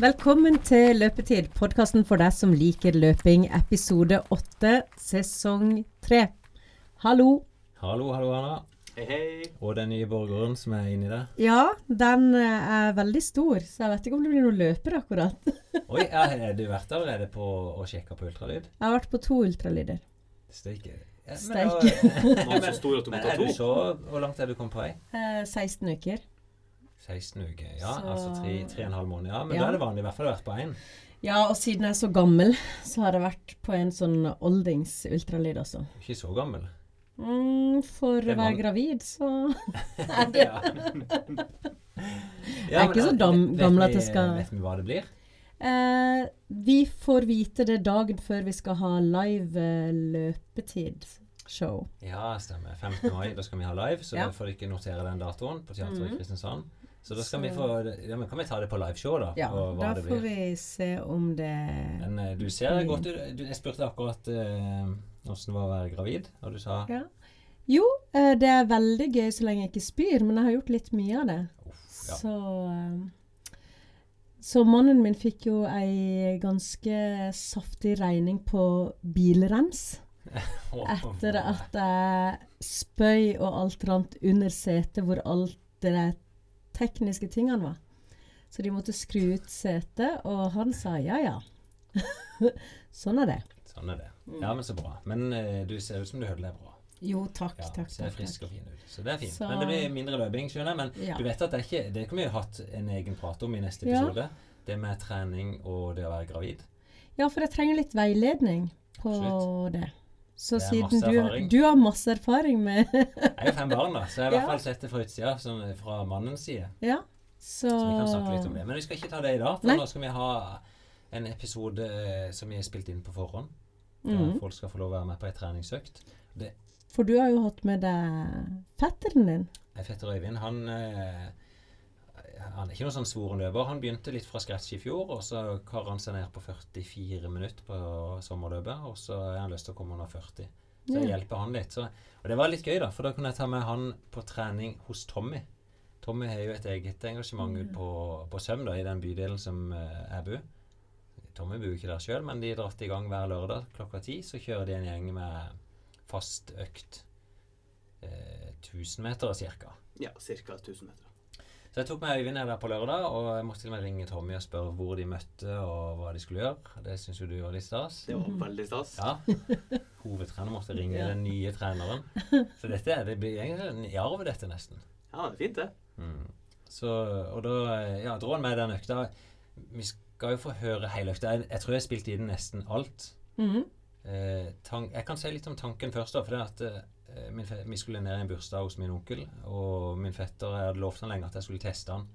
Velkommen til Løpetid, podkasten for deg som liker løping, episode åtte, sesong tre. Hallo. Hallo, hallo, Anna. Hei, hei. Og den nye borgeren som er inni der. Ja, den eh, er veldig stor, så jeg vet ikke om det blir noen løper akkurat. Oi, ja, har du vært allerede på å sjekke på ultralyd? Jeg har vært på to ultralyder. Steike. Ja, men Steike. Men er du så Hvor langt er du kommet på vei? Eh, 16 uker. 16 uker. Ja, Så- altså tre, tre og en halv måned. Ja, men Ja. da er det vanlig i hvert fall å være på én. Ja, og siden jeg er så gammel, så har jeg vært på en sånn oldings ultralyd også. Ikke så gammel. Mm, for å være gravid, så er det Ja. Jeg er ikke så dam- gammel at det skal- Vet vi hva det blir? eh, Vi får vite det dagen før vi skal ha live eh, løpetid-show. Ja, stemmer. 15. mai, da skal vi ha live, så Ja. da får dere notere den datoen på teateret i Kristiansand. Så da skal Så- vi få Ja, men kan vi ta det på liveshow, da? Ja, da får vi se om det Men eh, du ser godt ut. Jeg spurte akkurat åssen det var å være gravid, og du sa Ja. Jo, uh, det er veldig gøy så lenge jeg ikke spyr, men jeg har gjort litt mye av det. Uff, ja. Så uh, Så mannen min fikk jo ei ganske saftig regning på bilrens. Etter at jeg spøy og alt rant under setet hvor alt det der tekniske tingene var. Så de måtte skru ut setet, og han sa ja ja. sånn er det. Sånn er det. Ja, men så bra. Men uh, du ser ut som du hører deg bra. Jo, takk, Ja, takk. Ser frisk og fin ut. Så det er fint. Så- Men det blir mindre løping, skjønner jeg. Men Ja. du vet at det er ikke Det kan vi hatt en egen prat om i neste Ja. episode. Det med trening og det å være gravid. Ja, for jeg trenger litt veiledning på Absolutt. det. Så siden du, du har masse erfaring med Jeg har fem barn, da, så jeg har i hvert fall sett det fra utsida, fra mannens side. Ja, så Så vi kan snakke litt om det. Men vi skal ikke ta det i dag, for Nei. nå skal vi ha en episode eh, som vi har spilt inn på forhånd. Der Mhm. folk skal få lov å være med på ei treningsøkt. Det, For du har jo hatt med deg fetteren din. fetter Øyvind, han eh, han er ikke noen sånn svoren løper. Han begynte litt fra scratch i fjor, og så karer han seg ned på 44 minutter på sommerløpet. Og så har han lyst til å komme under 40. Så jeg hjelper han litt. Så, og det var litt gøy, da, for da kunne jeg ta med han på trening hos Tommy. Tommy har jo et eget engasjement ut på, på Søm, da, i den bydelen som eh, jeg bor. Tommy bor ikke der sjøl, men de dratt i gang hver lørdag klokka ti. Så kjører de en gjeng med fast økt. Eh, 1000 meter ca. Ja, ca. 1000 meter. Så jeg tok med Øyvind ned der på lørdag, og jeg måtte til og med ringe Tommy og spørre hvor de møtte og hva de skulle gjøre. Det syns jo du var litt stas. Det var veldig stas. Ja. Hovedtrener måtte ringe Ja. den nye treneren. Så dette er- det blir egentlig en arv, dette, nesten. Ja, det er fint, det. Mm. Så, og da ja, dro han med den økta. Vi skal jo få høre hele økta. Jeg, jeg tror jeg spilte i den nesten alt. Mhm. Eh, tank, jeg kan si litt om tanken først. da, for det at eh, Vi skulle ned i en bursdag hos min onkel, og min fetter jeg hadde lovt han lenge at jeg skulle teste han.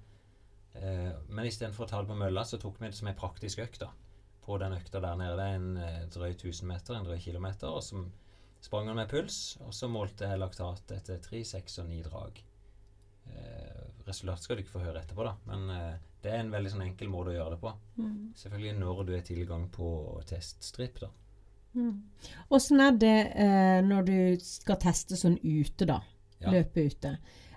Eh, men istedenfor å ta det på mølla, så tok vi det som en praktisk økt. da, På den økta der nede. Det er en eh, drøy 1000 meter, en drøy kilometer. Og så sprang han med puls, og så målte jeg laktat etter tre, seks og ni drag. Eh, resultatet skal du ikke få høre etterpå, da, men eh, det er en veldig sånn enkel måte å gjøre det på. Mm. Selvfølgelig når du har tilgang på teststrip, da. Åssen er det eh, når du skal teste sånn ute, da? Ja. Løpe ute.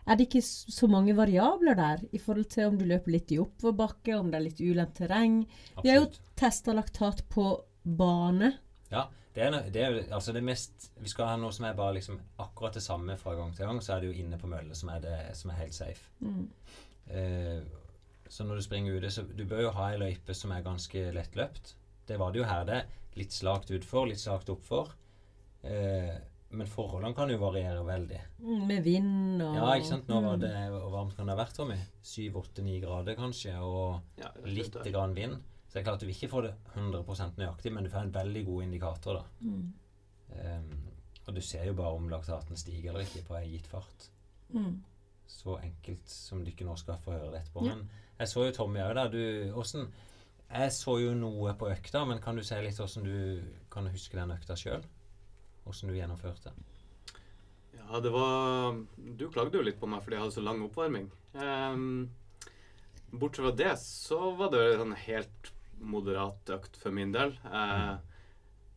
Er det ikke så mange variabler der i forhold til om du løper litt i oppoverbakke, om det er litt ulendt terreng? Vi har jo Absolutt. testa laktat på bane. Ja, det er, det er altså det mest Vi skal ha noe som er bare liksom akkurat det samme fra gang til gang, så er det jo inne på mølle som er, det, som er helt safe. Mm. Eh, så når du springer ute, så du bør jo ha ei løype som er ganske lettløpt. Det var det jo her. Det litt slakt utfor, litt slakt oppfor. Eh, men forholdene kan jo variere veldig. Mm, Med vind og Ja, ikke sant. Nå var Mm. det Hvor varmt kan det ha vært, Tommy? Syv, åtte, ni grader kanskje, og Ja, litt grann vind. Så det er klart du vil ikke få det 100% nøyaktig, men du får en veldig god indikator, da. Mm. Um, og du ser jo bare om laktaten stiger eller ikke på ei gitt fart. Mm. Så enkelt som du ikke nå skal få høre det etterpå. Ja. Men jeg så jo Tommy òg der. Du, hvordan, jeg så jo noe på økta, men kan du si litt hvordan du kan du huske den økta sjøl? Hvordan du gjennomførte? Ja, det var Du klagde jo litt på meg fordi jeg hadde så lang oppvarming. Um, bortsett fra det så var det en helt moderat økt for min del. Uh,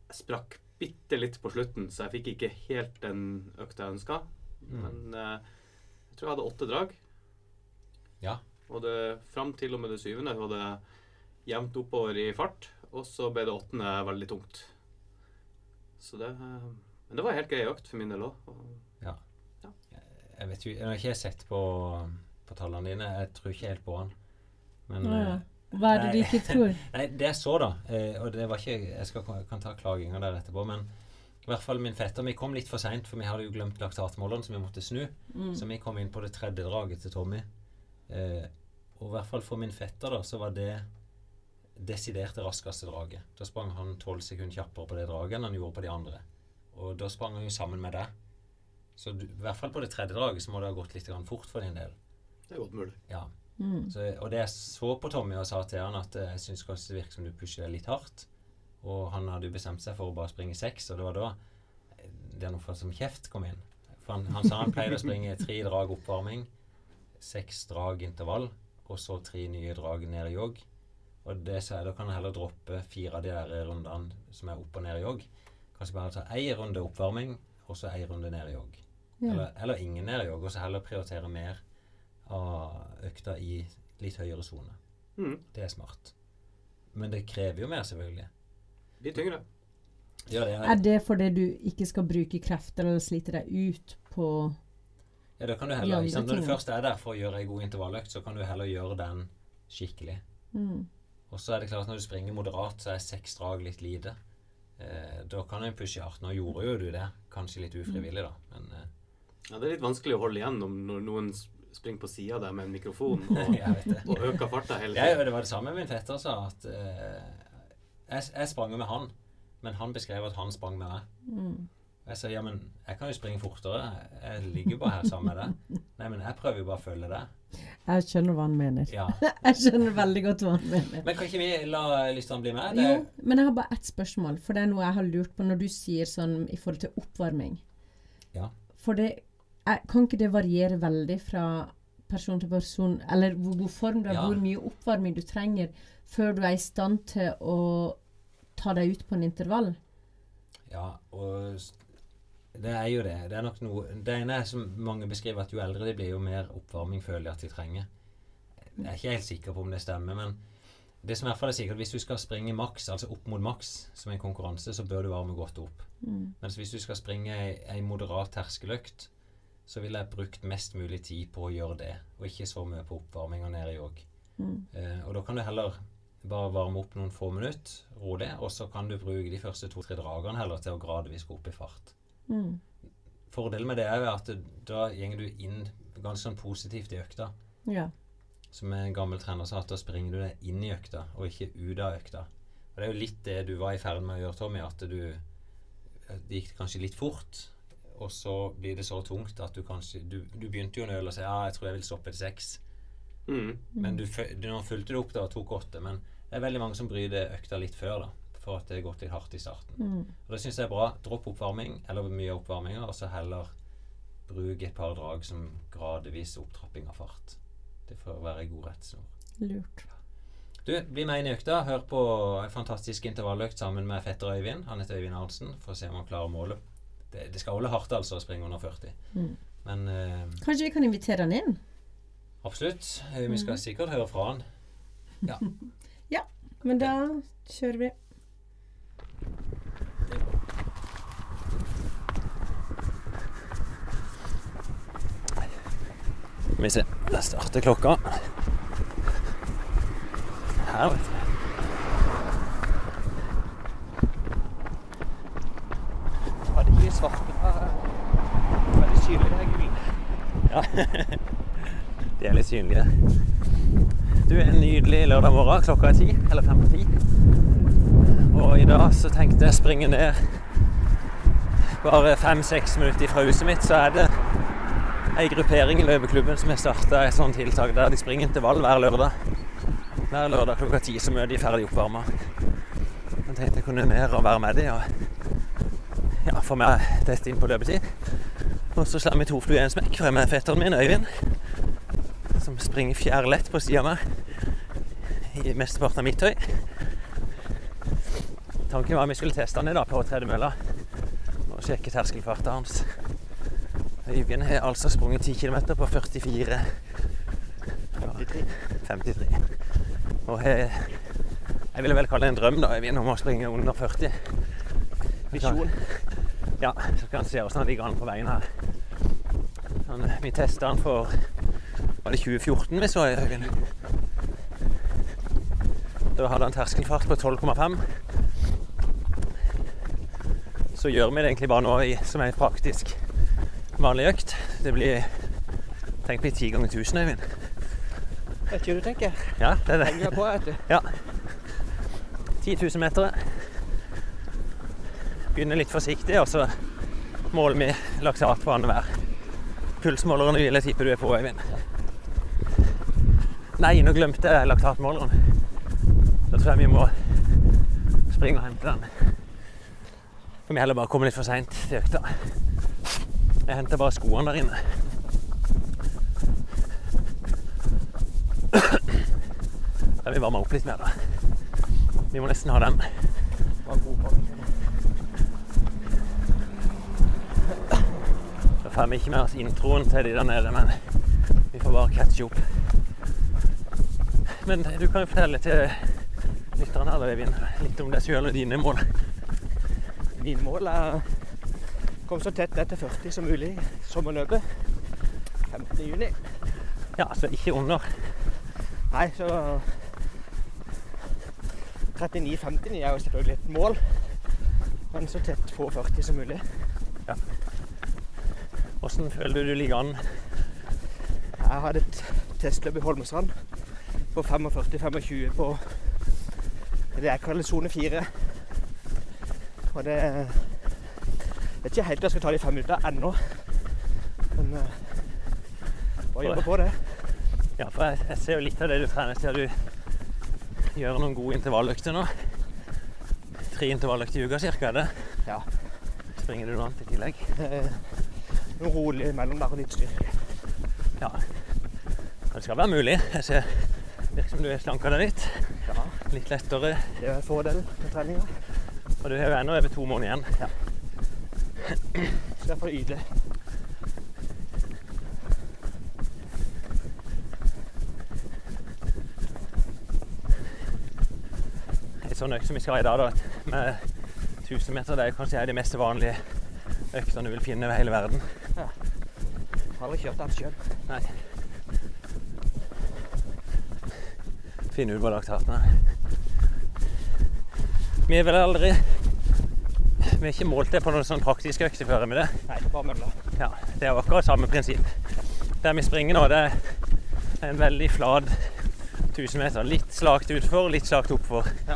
jeg sprakk bitte litt på slutten, så jeg fikk ikke helt den økta jeg ønska. Mm. Men uh, jeg tror jeg hadde åtte drag. Ja. Og det, fram til og med det syvende var det jevnt oppover i fart. Og så ble det åttende veldig tungt. Så det Men det var en helt grei økt for min del òg. Ja. Jeg vet jo Jeg har ikke sett på, på tallene dine. Jeg tror ikke helt på han. Men ja. eh, Hva er det du ikke tror? Nei, det jeg så, da eh, Og det var ikke Jeg skal, kan ta klaginga der etterpå, men i hvert fall min fetter Vi kom litt for seint, for vi hadde jo glemt laktatmåleren, så vi måtte snu. Mm. Så vi kom inn på det tredje draget til Tommy. Eh, og i hvert fall for min fetter, da, så var det desidert raskeste draget. Da sprang han tolv sekunder kjappere på det draget enn han gjorde på de andre. Og da sprang han jo sammen med deg. Så du, i hvert fall på det tredje draget så må det ha gått litt grann fort for din del. Det er godt mulig. Ja. Mm. Så, og det jeg så på Tommy og sa til han at eh, jeg syns kanskje det virker som du pusher deg litt hardt. Og han hadde jo bestemt seg for å bare springe seks, og det var da eh, det er noe for som kjeft kom inn. For han, han sa han pleide å springe tre drag oppvarming, seks drag intervall, og så tre nye drag ned i jogg. Og det sa jeg, da kan jeg heller droppe fire av de der rundene som er opp og ned i jogg. Kanskje bare ta én runde oppvarming, og så én runde ned i jogg. Ja. Eller, eller ingen ned i jogg, og så heller prioritere mer av økta i litt høyere sone. Mm. Det er smart. Men det krever jo mer, selvfølgelig. Litt tyngre. Ja, det Er er, det fordi du ikke skal bruke krefter eller slite deg ut på ja, da kan du heller? Når du først er der for å gjøre ei god intervalløkt, så kan du heller gjøre den skikkelig. mm. Og så er det klart at når du springer moderat, så er seks drag litt lite. Eh, da kan du pushe hardt. Nå gjorde jo du det, kanskje litt ufrivillig, da. Men eh, Ja, det er litt vanskelig å holde igjen når noen springer på sida der med en mikrofon og, og øker farta hele tiden. det var det samme min fetter sa, at eh, jeg, jeg sprang jo med han, men han beskrev at han sprang med meg. Mm. Jeg sier ja, men jeg kan jo springe fortere. Jeg ligger bare her sammen med deg. Nei, men jeg prøver jo bare å følge deg. Jeg skjønner hva han mener. Ja. Jeg skjønner veldig godt hva han mener. Men kan ikke vi la lytterne bli med? Det, Jo, men jeg har bare ett spørsmål, for det er noe jeg har lurt på når du sier sånn i forhold til oppvarming. Ja. For det Kan ikke det variere veldig fra person til person, eller hvor god form du er, Ja. hvor mye oppvarming du trenger før du er i stand til å ta deg ut på en intervall? Ja, og det er jo det. Det er nok noe Det ene er som mange beskriver, at jo eldre de blir, jo mer oppvarming føler de at de trenger. Jeg er ikke helt sikker på om det stemmer, men det som i hvert fall er sikkert, hvis du skal springe maks, altså opp mot maks som en konkurranse, så bør du varme godt opp. Mm. Mens hvis du skal springe ei, ei moderat terskeløkt, så ville jeg brukt mest mulig tid på å gjøre det, og ikke så mye på oppvarming og ned i jogg. Mm. Eh, og da kan du heller bare varme opp noen få minutter, ro det, og så kan du bruke de første to-tre dragene heller til å gradvis gå opp i fart. Mm. Fordelen med det er jo at du- da går du inn ganske sånn positivt i økta. Ja. Som en gammel trener sa, at da springer du deg inn i økta, og ikke ut av økta. Og det er jo litt det du var i ferd med å gjøre, Tommy, at du Det gikk kanskje litt fort, og så blir det så tungt at du kanskje Du, du begynte jo å nøle og si ja, jeg tror jeg vil stoppe til seks. Mm. Men du, du, nå fulgte du opp da og tok åtte. Men det er veldig mange som bryter økta litt før, da. For at det har gått litt hardt i starten. Mm. Og Det syns jeg er bra. Dropp oppvarming, eller mye oppvarminger, og så heller bruk et par drag som gradvis opptrapping av fart. Det får være en god rettsnor. Lurt. Du, bli med inn i økta. Hør på en fantastisk intervalløkt sammen med fetter Øyvind. Han heter Øyvind Arntzen, for å se om han klarer målet. Det, det skal holde hardt, altså, å springe under 40. Mm. Men eh, Kanskje vi kan invitere han inn? absolutt. Eh, Vi skal sikkert høre fra han. Ja. ja. Men da kjører vi. Skal vi se. Der starter klokka. Her, vet du. Det de er svarte. Veldig synlige, her, gul. Ja. de er litt synlige. Du, en nydelig lørdag morgen. Klokka er ti, eller fem på ti. Og i dag så tenkte jeg springe ned bare fem-seks minutter fra huset mitt, så er det ei gruppering i løpeklubben som har starta et sånt tiltak der de springer intervall hver lørdag. Hver lørdag klokka ti så møter de ferdig oppvarma. Jeg tenkte jeg kunne mer og være med de og ja, få meg dette inn på løpetid. Og så slår vi to fluer i en smekk, for jeg med fetteren min, Øyvind, som springer fjærlett på sida av meg i mesteparten av mitt høy. Tanken var at vi skulle teste han i dag på tredemølla og sjekke terskelfarten hans. Øyvind har altså sprunget 10 km på 44 53. 53. Og jeg, Jeg ville vel kalle det en drøm, da, Øyvind, om å springe under 40. Visjon. Ja, så kan vi se hvordan han ligger an på veien her. Sånn, vi testa han for Var det 2014 vi så, Øyvind? Da hadde han terskelfart på 12,5. Så gjør vi det egentlig bare nå som en praktisk vanlig økt. Det blir Tenk på ti ganger 1000, Øyvind. Vet ikke hva du tenker. Ja, det er det. Henger på, vet du. Ja. 10 000 meter. Begynner litt forsiktig, og så måler vi laksat på annenhver. Pulsmåleren vil jeg tippe du er på, Øyvind. Nei, nå glemte jeg laktatmåleren. Da tror jeg vi må springe og hente den. For vi heller bare komme litt for seint til økta. Jeg henter bare skoene der inne. Jeg vil vi varme opp litt mer, da. Vi må nesten ha den. Da får vi ikke med oss introen til de der nede, men vi får bare catche opp. Men du kan jo fortelle til lytterne her, da, Eivind, litt om deg sjøl og dine mål. Mine mål er å komme så tett ned til 40 som mulig i sommerløpet. 15. juni. Ja, så ikke under. Nei, så 39,59 er jo selvfølgelig et mål. Men så tett på 40 som mulig. Ja. Hvordan føler du du ligger an? Jeg hadde et testløp i Holmestrand på 45-25 på det jeg kaller sone 4. Og det Jeg vet ikke helt om jeg skal ta de fem minutter ennå. Men uh, bare jobbe på det. Ja, for jeg, jeg ser jo litt av det du trener til. Du gjør noen gode intervalløkter nå. Tre intervalløkter i uka cirka, er det? Ja. Springer du noe annet i tillegg? Eh, noe rolig imellom der og litt styrke. Ja. Men Det skal være mulig. Jeg ser virker som du har slanka deg litt. Ja, Litt lettere. det er en fordel med treninga. Og du har jo ennå over to måneder igjen. Ja. Så er for ydelig. En sånn økt som vi skal ha i dag, da, med 1000 meter, det er kanskje de mest vanlige øktene du vil finne over hele verden. Ja. Har aldri kjørt den sjøl. Nei. Finne ut hvor laktaten er. Vi er vel aldri Vi har ikke målt det på noen sånn praktiske økte før, Med det? Nei, bare mølla. Ja, det er akkurat samme prinsipp. Der vi springer nå, det er en veldig flat 1000 meter. Litt slakt utfor, litt slakt oppfor. Ja.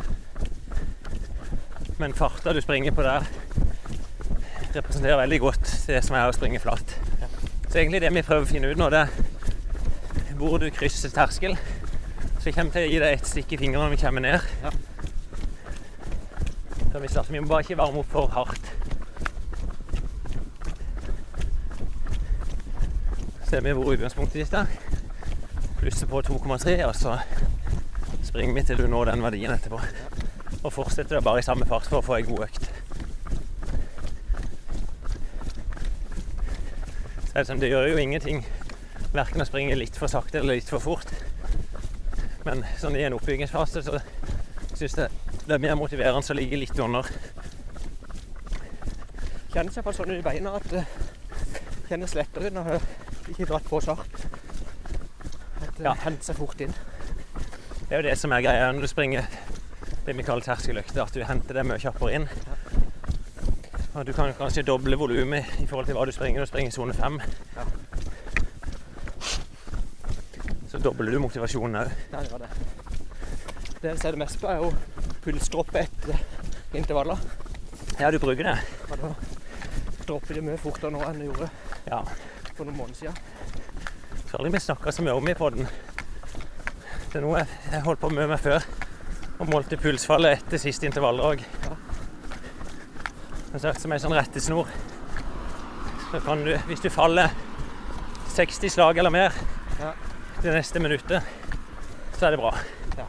Men farta du springer på der, representerer veldig godt det som er å springe flatt. Så egentlig det vi prøver å finne ut nå, det er hvor du krysser terskel. Så jeg kommer til å gi deg et stikk i fingrene når vi kommer ned. Ja. Så vi, starter. vi må bare ikke varme opp for hardt. ser vi hvor utgangspunktet ditt er. Plusser på 2,3, og så springer vi til du når den verdien etterpå. Og fortsetter det bare i samme fart for å få ei god økt. Så det, sånn, det gjør jo ingenting verken å springe litt for sakte eller litt for fort. Men sånn i en oppbyggingsfase så syns jeg det er mer motiverende å ligge litt under. Kjennes iallfall sånn i beina at det kjennes lettere når det ikke dratt på så hardt. At det Ja. henter seg fort inn. Det er jo det som er greia når du springer det vi kaller terskeløkter, at du henter det mye kjappere inn. Og du kan kanskje doble volumet i forhold til hva du springer når du springer i sone fem. Ja. Så dobler du motivasjonen òg. Ja, det var det. Det jeg ser det mest på, er jo pulsdroppet etter intervaller. Ja, du bruker det. Ja, da dropper det mye fortere nå enn det gjorde Ja. for noen måneder siden. Jeg tror aldri vi snakka så mye om i poden. Det er noe jeg, holdt på mye med før. Og målte pulsfallet etter siste intervalldrag. Ja. Det er som en sånn rettesnor. Så kan du, hvis du faller 60 slag eller mer Ja. det neste minuttet, så er det bra. Ja.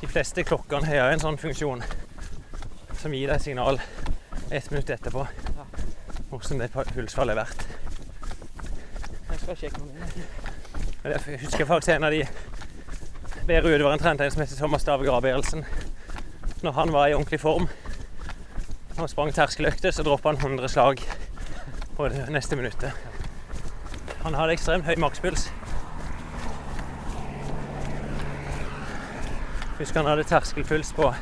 De fleste klokkene har en sånn funksjon som gir deg signal ett minutt etterpå hvordan det pulsfallet er verdt. Jeg skal sjekke mer. Jeg husker faktisk en av de bedre utøverne trente en som heter Thomas Dave Gabrielsen. Når han var i ordentlig form og sprang terskeløkter, så droppa han 100 slag på det neste minuttet. Han hadde ekstremt høy makspuls. Husker han hadde terskelpuls på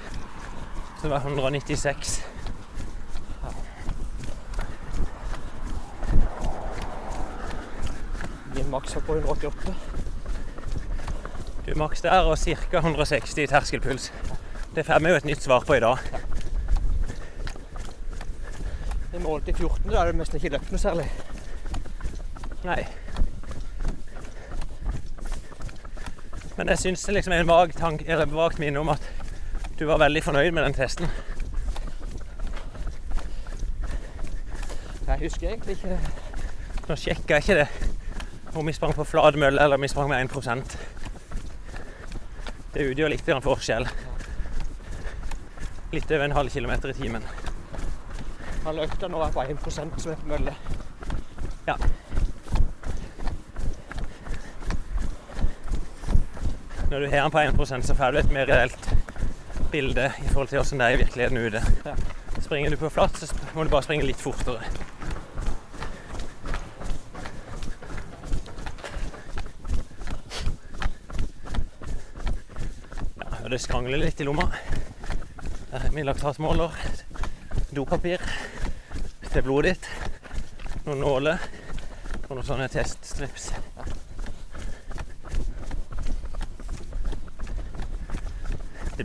som var 196. Min maks var på 188. Du maks der og ca. 160 i terskelpuls. Det får vi jo et nytt svar på i dag. Vi målte i 14, da er det nesten ikke løpt noe særlig. Nei. Men jeg syns det liksom er en vag tank, eller vagt minne om at du var veldig fornøyd med den testen. Jeg husker egentlig ikke Nå sjekka jeg ikke det om vi sprang på flat mølle eller om vi sprang med 1 Det utgjør litt forskjell. Litt over en halv kilometer i timen. Han økta nå er på 1 som er på mølle. Ja. Når du har den på 1% så får du et mer reelt bilde i forhold til hvordan det er i virkeligheten ute. Ja. Springer du på flatt, så må du bare springe litt fortere. Ja, og det skrangler litt i lomma. Der er min laktatmåler, dopapir til blodet ditt, noen nåler og noen sånne teststrips.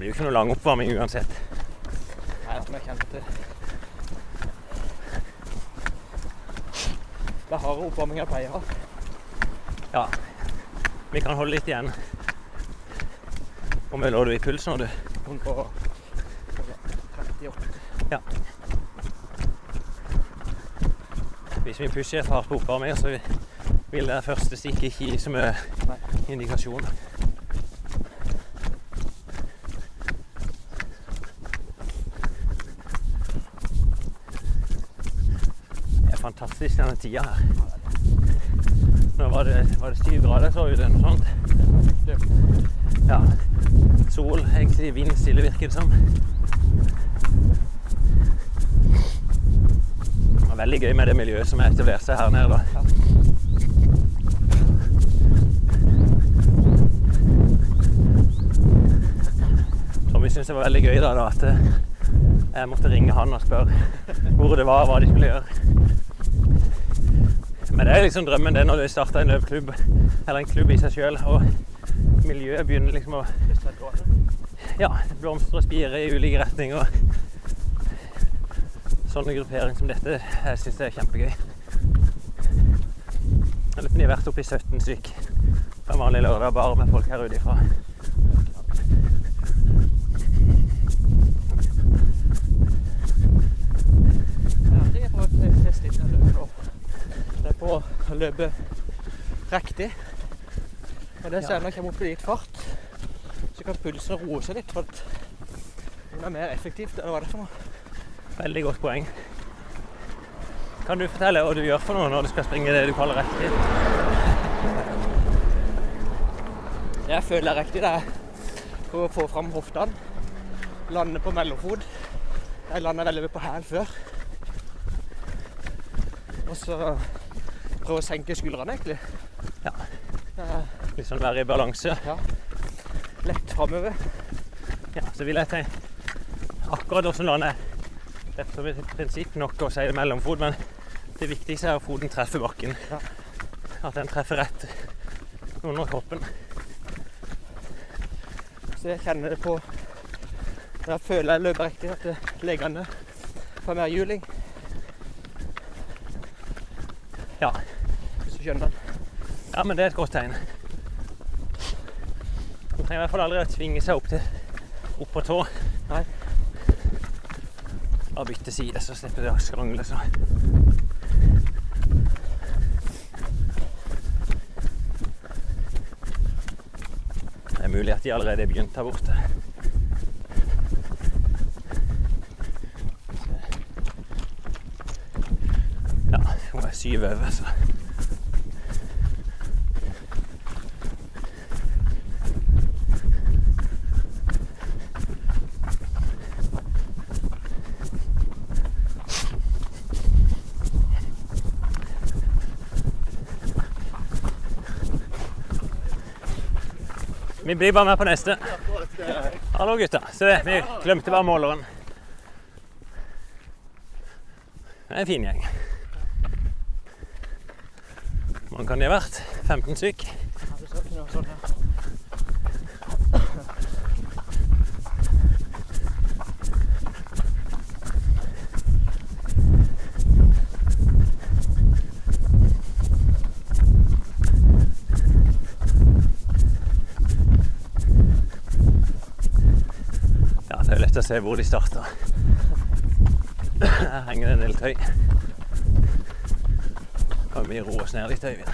Blir jo ikke noe lang oppvarming uansett. Nei, som jeg kjente Det er hardere oppvarming jeg pleier å ha. Ja, vi kan holde litt igjen. Hvor mye lå du i puls nå, du? 138. Hvis vi pusher hardt på oppvarming, så vil det første stikket ikke gi så mye Nei. Er fantastisk denne tida her. Nå var det, var det syv grader, så ut, eller noe sånt. Ja. Sol, egentlig vindstille, virker det som. Det var veldig gøy med det miljøet som er etablert seg her nede. da. Tommy syntes det var veldig gøy da, da at eh, jeg måtte ringe han og spørre hvor det var, hva de skulle gjøre. Men det er liksom drømmen det når du starter en løpeklubb, eller en klubb i seg sjøl, og miljøet begynner liksom å ja, blomstre og spire i ulike retninger. Sånne grupperinger som dette jeg syns jeg er kjempegøy. Jeg lurer på de har vært oppe i 17 stykk på en vanlig lørdag bare med folk her ute ifra. Ja, det er på et test litt av løpet nå. Det løpe riktig. Og det ser når jeg kommer opp i litt fart, så kan pulsen roe seg litt. For at det er mer effektivt. Eller hva er det for noe? Veldig godt poeng. Kan du fortelle hva du gjør for noe når du skal springe det du kaller riktig? Det jeg føler er riktig, det er å få fram hoftene. Lande på mellomfot. Jeg landa veldig mye på hæl før. Og så prøve å senke skuldrene, egentlig. Ja. Eh, Litt sånn være i balanse. Lett framover. Ja, så vil jeg tenke akkurat hvordan er. Det er som et prinsipp nok å si mellomfot, men det viktigste er at foten treffer bakken. Ja. At den treffer rett under kroppen. Så jeg kjenner det på Når jeg føler jeg løper riktig, at det- leggene får mer juling. Ja. Hvis du skjønner. Ja, men det er et godt tegn. Man trenger i hvert fall aldri å tvinge seg opp, til, opp på tå. Nei. Bare bytte side, så slipper du å skrangle. Så. Det er mulig at de allerede er begynt her borte. Ja, hun er syv over, så blir bare med på neste. Hallo, gutta. Se vi glemte bare måleren. Det er en fin gjeng. Hvor mange kan de ha vært? 15 stykk? Å se hvor de starta. Her henger det en del tøy. Kan vi roe oss ned litt, Øyvind?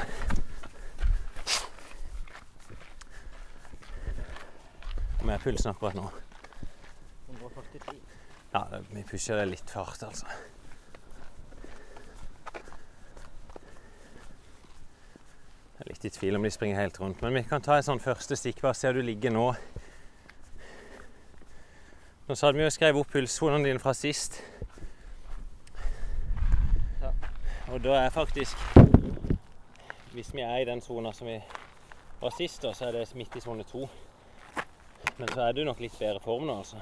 Hvor er pulsen akkurat nå? 143. Ja, vi pusher det litt for hardt, altså. Jeg er litt i tvil om de springer helt rundt, men vi kan ta et sånn første stikk. Bare se hvor du ligger nå. Nå så hadde vi jo skrevet opp pulssonene dine fra sist. Og da er faktisk Hvis vi er i den sona som vi var sist, da, så er det midt i sone to. Men så er du nok litt bedre form nå, altså.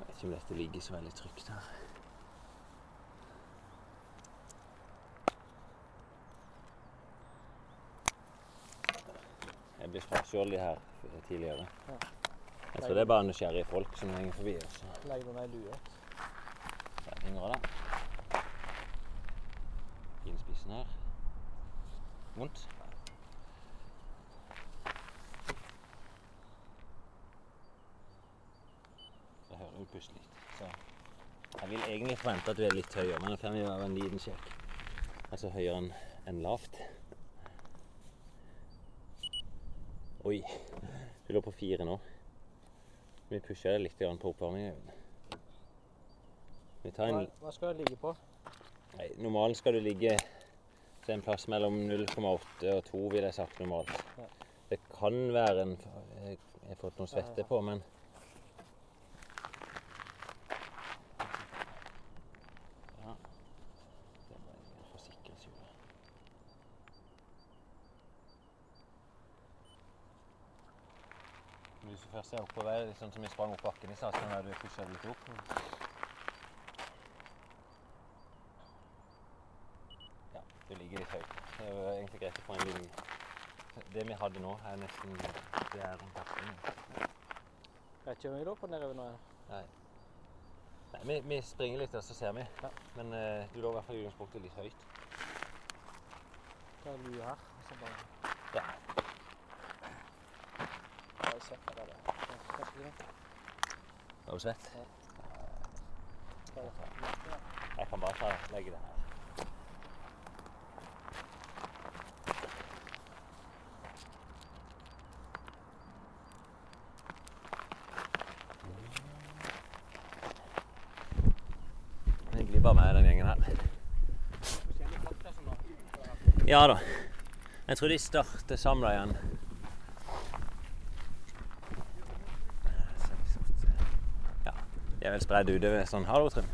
Jeg vet ikke om dette ligger så veldig trygt her. Jeg ble frastjålet her tidligere. Ja. Jeg tror det er bare nysgjerrige folk som henger forbi. Også. Legg meg i lue. Der henger det. Innspissen her. Vondt? Jeg hører hun puste litt. Så jeg vil egentlig forvente at du er litt høyere, men da får vi være en liten sjekk. Altså høyere enn enn lavt. Oi, du lå på fire nå. Vi pusher litt på oppvarmingen. Vi en hva skal det ligge på? Nei, normalen skal du ligge til en plass mellom 0,8 og 2, vil jeg sagt normalt. Ja. Det kan være en Jeg har fått noe svette på, men Ja. Det ble en for sikkerhets skyld. Men Hvis du først er oppover, sånn som vi sprang opp bakken i stad, så kan du pushe litt opp. Ja, du ligger litt høyt. Det er jo egentlig greit å få en liten Det vi hadde nå, er nesten Det er rundt bakken. Vet ikke om lå på nedover nå. Nei. Nei, vi, vi springer litt, og så ser vi. Ja. Men uh, du lå i hvert fall i utgangspunktet litt høyt. Da er du her. Og så bare Ja. Bare sette det. Er du svett? Jeg kan bare ta, legge det her. Jeg glipper med den gjengen her. Ja da. Jeg tror de starter samla igjen. Ja, de er vel spredd utover sånn Hallo, Trym.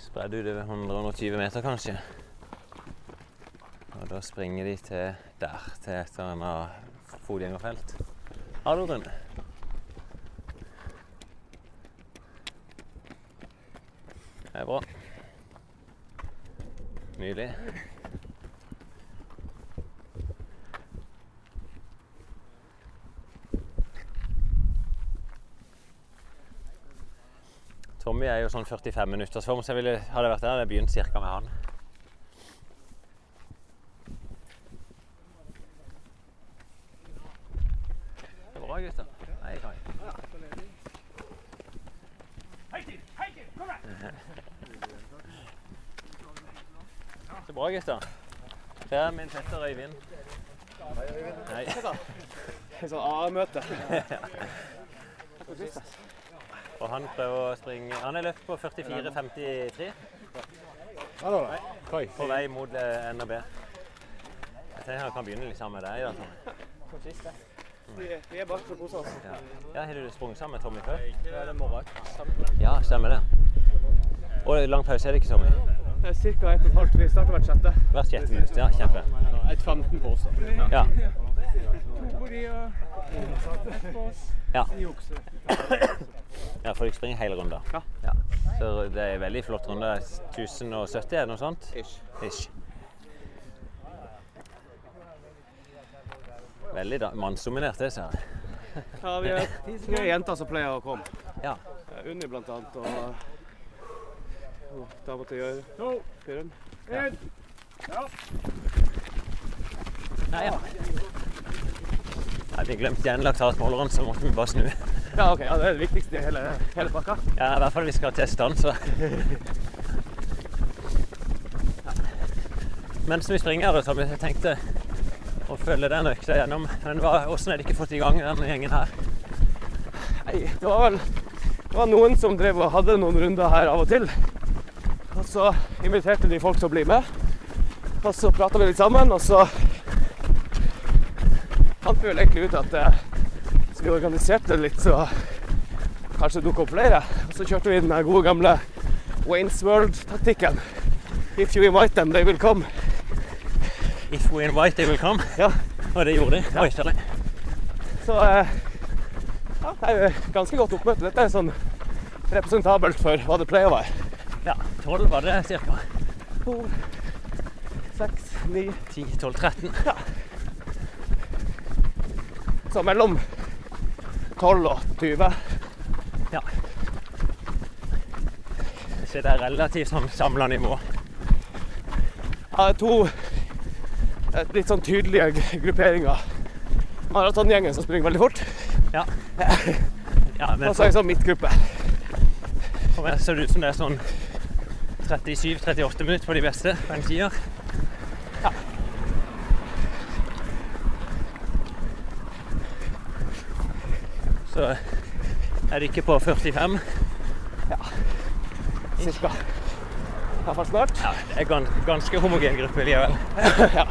Spredd utover 120 meter, kanskje. Og da springer de til der, til et eller annet fotgjengerfelt. Hallo, Trym. Det er bra. Nydelig. Tommy er jo sånn 45 minutters form, så jeg ville, hadde vært der, hadde jeg begynt cirka med han. Det er bra, gutter. Hei, Kai. Så bra, gutter. Det er min fetter Øyvind. Hei. Et sånt A-møte. Og han prøver å springe Han er løpt på 44,53 Hallo da. Kai. på vei mot eh, NRB. Jeg tenker han kan begynne litt sammen med deg. Da, Tommy. Som. Vi, er bare for å kose oss. Ja. ja, Har du sprunget sammen med Tommy før? Det er det morgen. Ja, stemmer det. Og lang pause er det ikke, Tommy? Ca. 1 12. Vi starter hvert sjette. Hvert sjette minutt. Ja, kjempe. Et 15 på oss. Ja. Ja. ja, for dere springer hele runden? Ja. ja. Så det er en veldig flott runde. 1070, er det noe sånt? Ish. Ish. Veldig mannsdominert, det, ser jeg. Ja, vi er tre jenter som pleier å komme. Ja. Eh, Unni blant annet, og og dama til Jør. Fyren. Nei, ja. Nei, vi glemte igjen laktatmåleren, så måtte vi bare snu. Ja, OK. Ja, det er det viktigste i hele, hele pakka. Ja, I hvert fall vi skal teste den, så Mens vi springer, så har vi tenkte å følge den økta gjennom. Men hva- hvordan er det ikke fått i gang denne gjengen her? Nei, det var vel det var noen som drev og hadde noen runder her av og til. Og så inviterte de folk til å bli med. Og så prata vi litt sammen, og så fant vi vel egentlig ut at eh, hvis vi organiserte det litt, så kanskje dukke opp flere. Og så kjørte vi den gode gamle Waynes World-taktikken. If you invite them, they will come. If we invite, they will come. Ja. Og det gjorde de. Oi, særlig. Så eh, ja, det er jo ganske godt oppmøte. Dette er sånn representabelt for hva det pleier å være. Ja, 12 var det ca. To, seks, ni 10, 12, 13. Så mellom 12 og 20. Ja. Så det er relativt sånn samla nivå. Ja, det er to litt sånn tydelige grupperinger. Maratongjengen som springer veldig fort, Ja. ja og så er det sånn midtgruppe. for meg ser det ut som det er sånn 37-38 minutter på de beste på en tier. Så er det ikke på 45. Ja. Cirka. Iallfall snart. Ja, det er gans ganske homogen gruppe likevel. ja.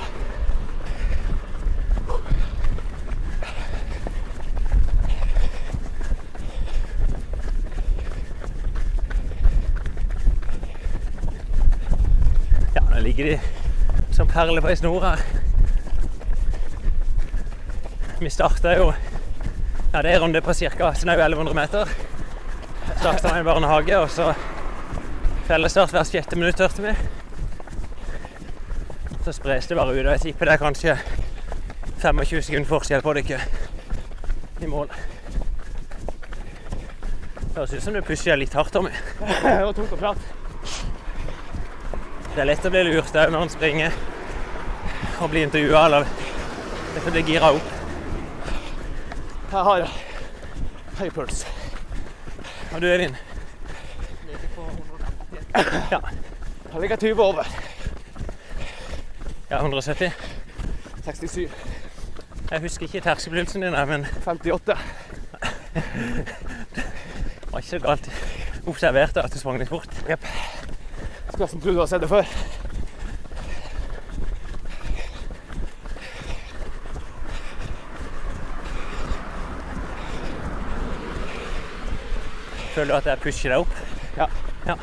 Ja, nå ligger de som perler på ei snor her. Vi starta jo Ja, det er en runde på ca. snaue 1100 meter. Starta med en barnehage, og så fellesstart hvert sjette minutt, hørte vi. Så spres det bare ut, og jeg tipper det er kanskje 25 sekunder forskjell på dere i mål. Høres ut som du pusher litt hardt, Tommy. Det var tungt og flatt. Det er lett å bli lurt òg når en springer og blir intervjua eller blir gira opp. Jeg har høy puls. Og du, Eivind? Ja, Jeg ligger 20 over. ja 170. 67. Jeg husker ikke terskelpulsen din, men 58. det var ikke så galt observert at du sprang litt fort. Skulle nesten tro du har sett det før. Føler du at jeg pusher deg opp? Ja. ja.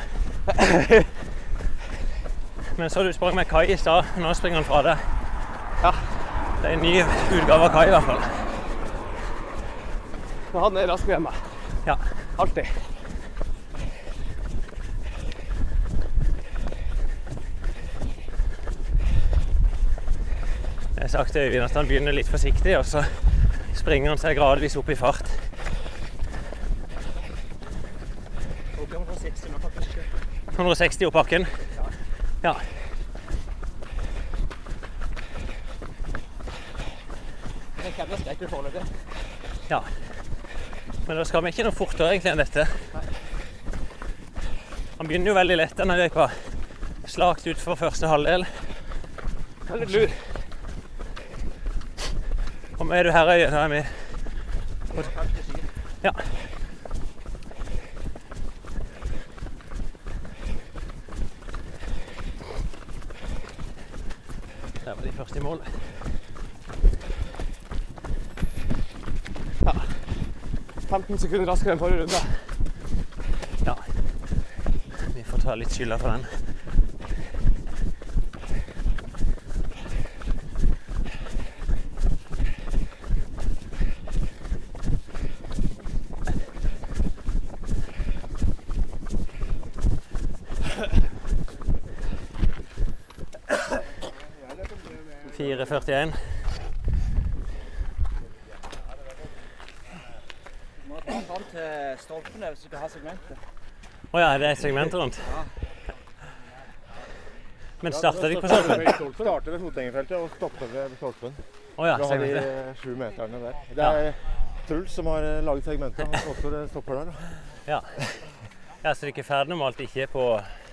Men så du sprang med Kai i stad. Nå springer han fra deg. Ja. Det er en ny utgave av Kai i hvert fall. Men han er raskere enn meg. Ja. Alltid. Jeg har sagt til Øyvind at han begynner litt forsiktig, og så springer han seg gradvis opp i fart. Opp i 160 nå, faktisk. 160 opp bakken. Ja. Jeg kjenner skrekken foreløpig. ja. Men da skal vi ikke noe fortere egentlig enn dette. Han begynner jo veldig lett denne løypa. Slakt ut for første halvdel. Veldig lur. Og nå er du her, Øyvind. Da er vi Ja. Der var de første i mål. Ja. 15 sekunder raskere enn forrige runde. Ja. Vi får ta litt skylda for den. Fire førtien. Må ta fram til stolpen hvis du skal ha segmentet. Å ja, det er et segment rundt? Men starta de på stolpen? Starter ved fotgjengerfeltet og stopper ved stolpen. Oh, ja, da har de eh, sju meterne der. Det er Truls som har eh, laget segmentet. Han også det stopper der. Ja. ja, så det er ikke ferdig normalt ikke på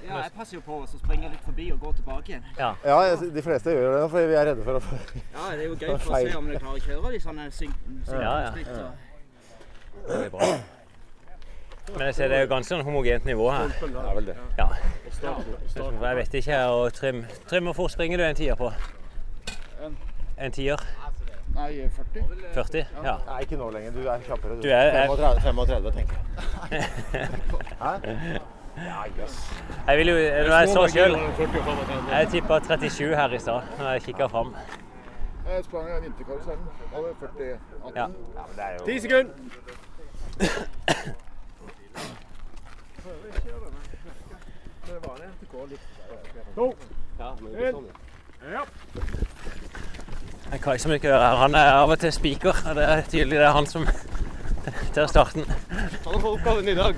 Ja, jeg passer jo på å springe litt forbi og gå tilbake igjen. Ja. Ja, de fleste gjør det fordi vi er redde for å få Ja, det er jo gøy for å se om du klarer å kjøre de sånne synkende Ja, og- Veldig bra. Men jeg ser det er jo ganske sånn homogent nivå her. Det er vel det. Ja. Jeg vet ikke. Og Trym, Trym hvor fort springer du en tier på? En tier? Nei, 40. 40? Ja. Nei, ikke nå lenger. Du er kjappere. Du du er- 35, 35 tenker jeg. Hæ? Ja, jøss. Jeg vil jo, når jeg så sjøl Jeg tippa 37 her i stad når jeg kikka fram. Jeg sprang en vinterkarusellen. Da var jeg 40 18. Ja. Ja, men det er jo Ti sekunder! Det er Kai som ikke hører her. Han er av og til spiker. og Det er tydelig det er han som tar starten. Han har fått oppgaven i dag.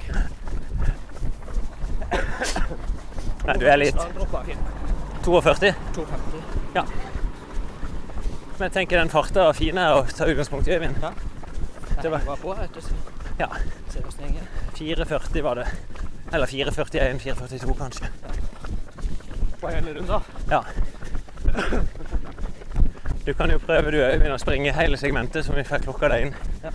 Nei, du er litt 42? 250. Ja. Men jeg tenker den farta var fin å ta utgangspunkt i, Øyvind. Det var på, vet du. Ja. ser vi hvordan det går. 4,40 var det. Eller 4,41, 4,42 kanskje. På hele runda. Ja. Du kan jo prøve du Øyvind å springe hele segmentet som vi fikk klokka deg inn. Ja.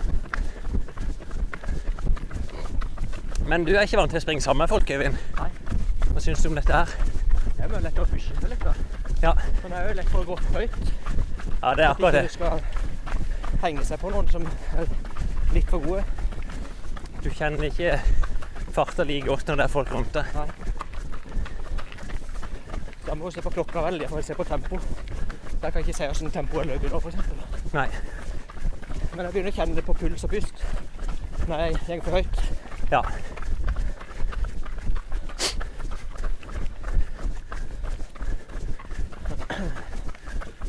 Men du er ikke vant til å springe sammen med folk, Øyvind. Nei. Hva syns du om dette her? Det er jo lett å pushe seg litt, da. Ja, Men det er jo lett for å gå høyt. ja det er akkurat Ikke det. du skal henge seg på noen som er litt for gode. Du kjenner ikke farta like godt når det er folk rundt deg. Nei. Da må vi se på klokka veldig, for å se på tempo. Så jeg ikke si hvordan tempoet løper nå, f.eks. Nei. Men jeg begynner å kjenne det på puls og pust når jeg er for høyt. Ja.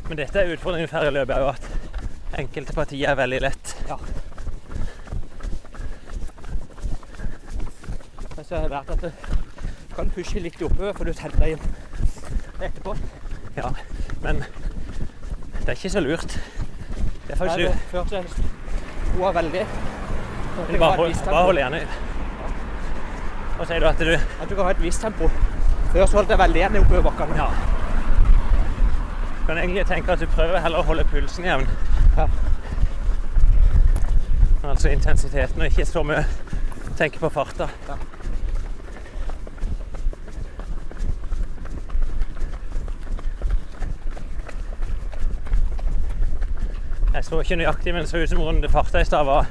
Men dette er utfordringen med ferjeløpet, er jo at enkelte partier er veldig lett. Ja. Men så har jeg lært at du kan pushe litt oppover, for du teller deg inn etterpå. Ja, men det er ikke så lurt. Det er Nei, faktisk det- lurt. Før så roa veldig. Bare hold, bare hold igjen. Hva sier du at du At du kan ha et visst tempo. Før så holdt jeg veldig igjen oppover bakkene. Ja. Du kan egentlig tenke at du prøver heller å holde pulsen jevn. Ja. Altså intensiteten, og ikke så mye tenke på farta. Ja. Jeg så ikke nøyaktig, men det så ut som runde farta i stad var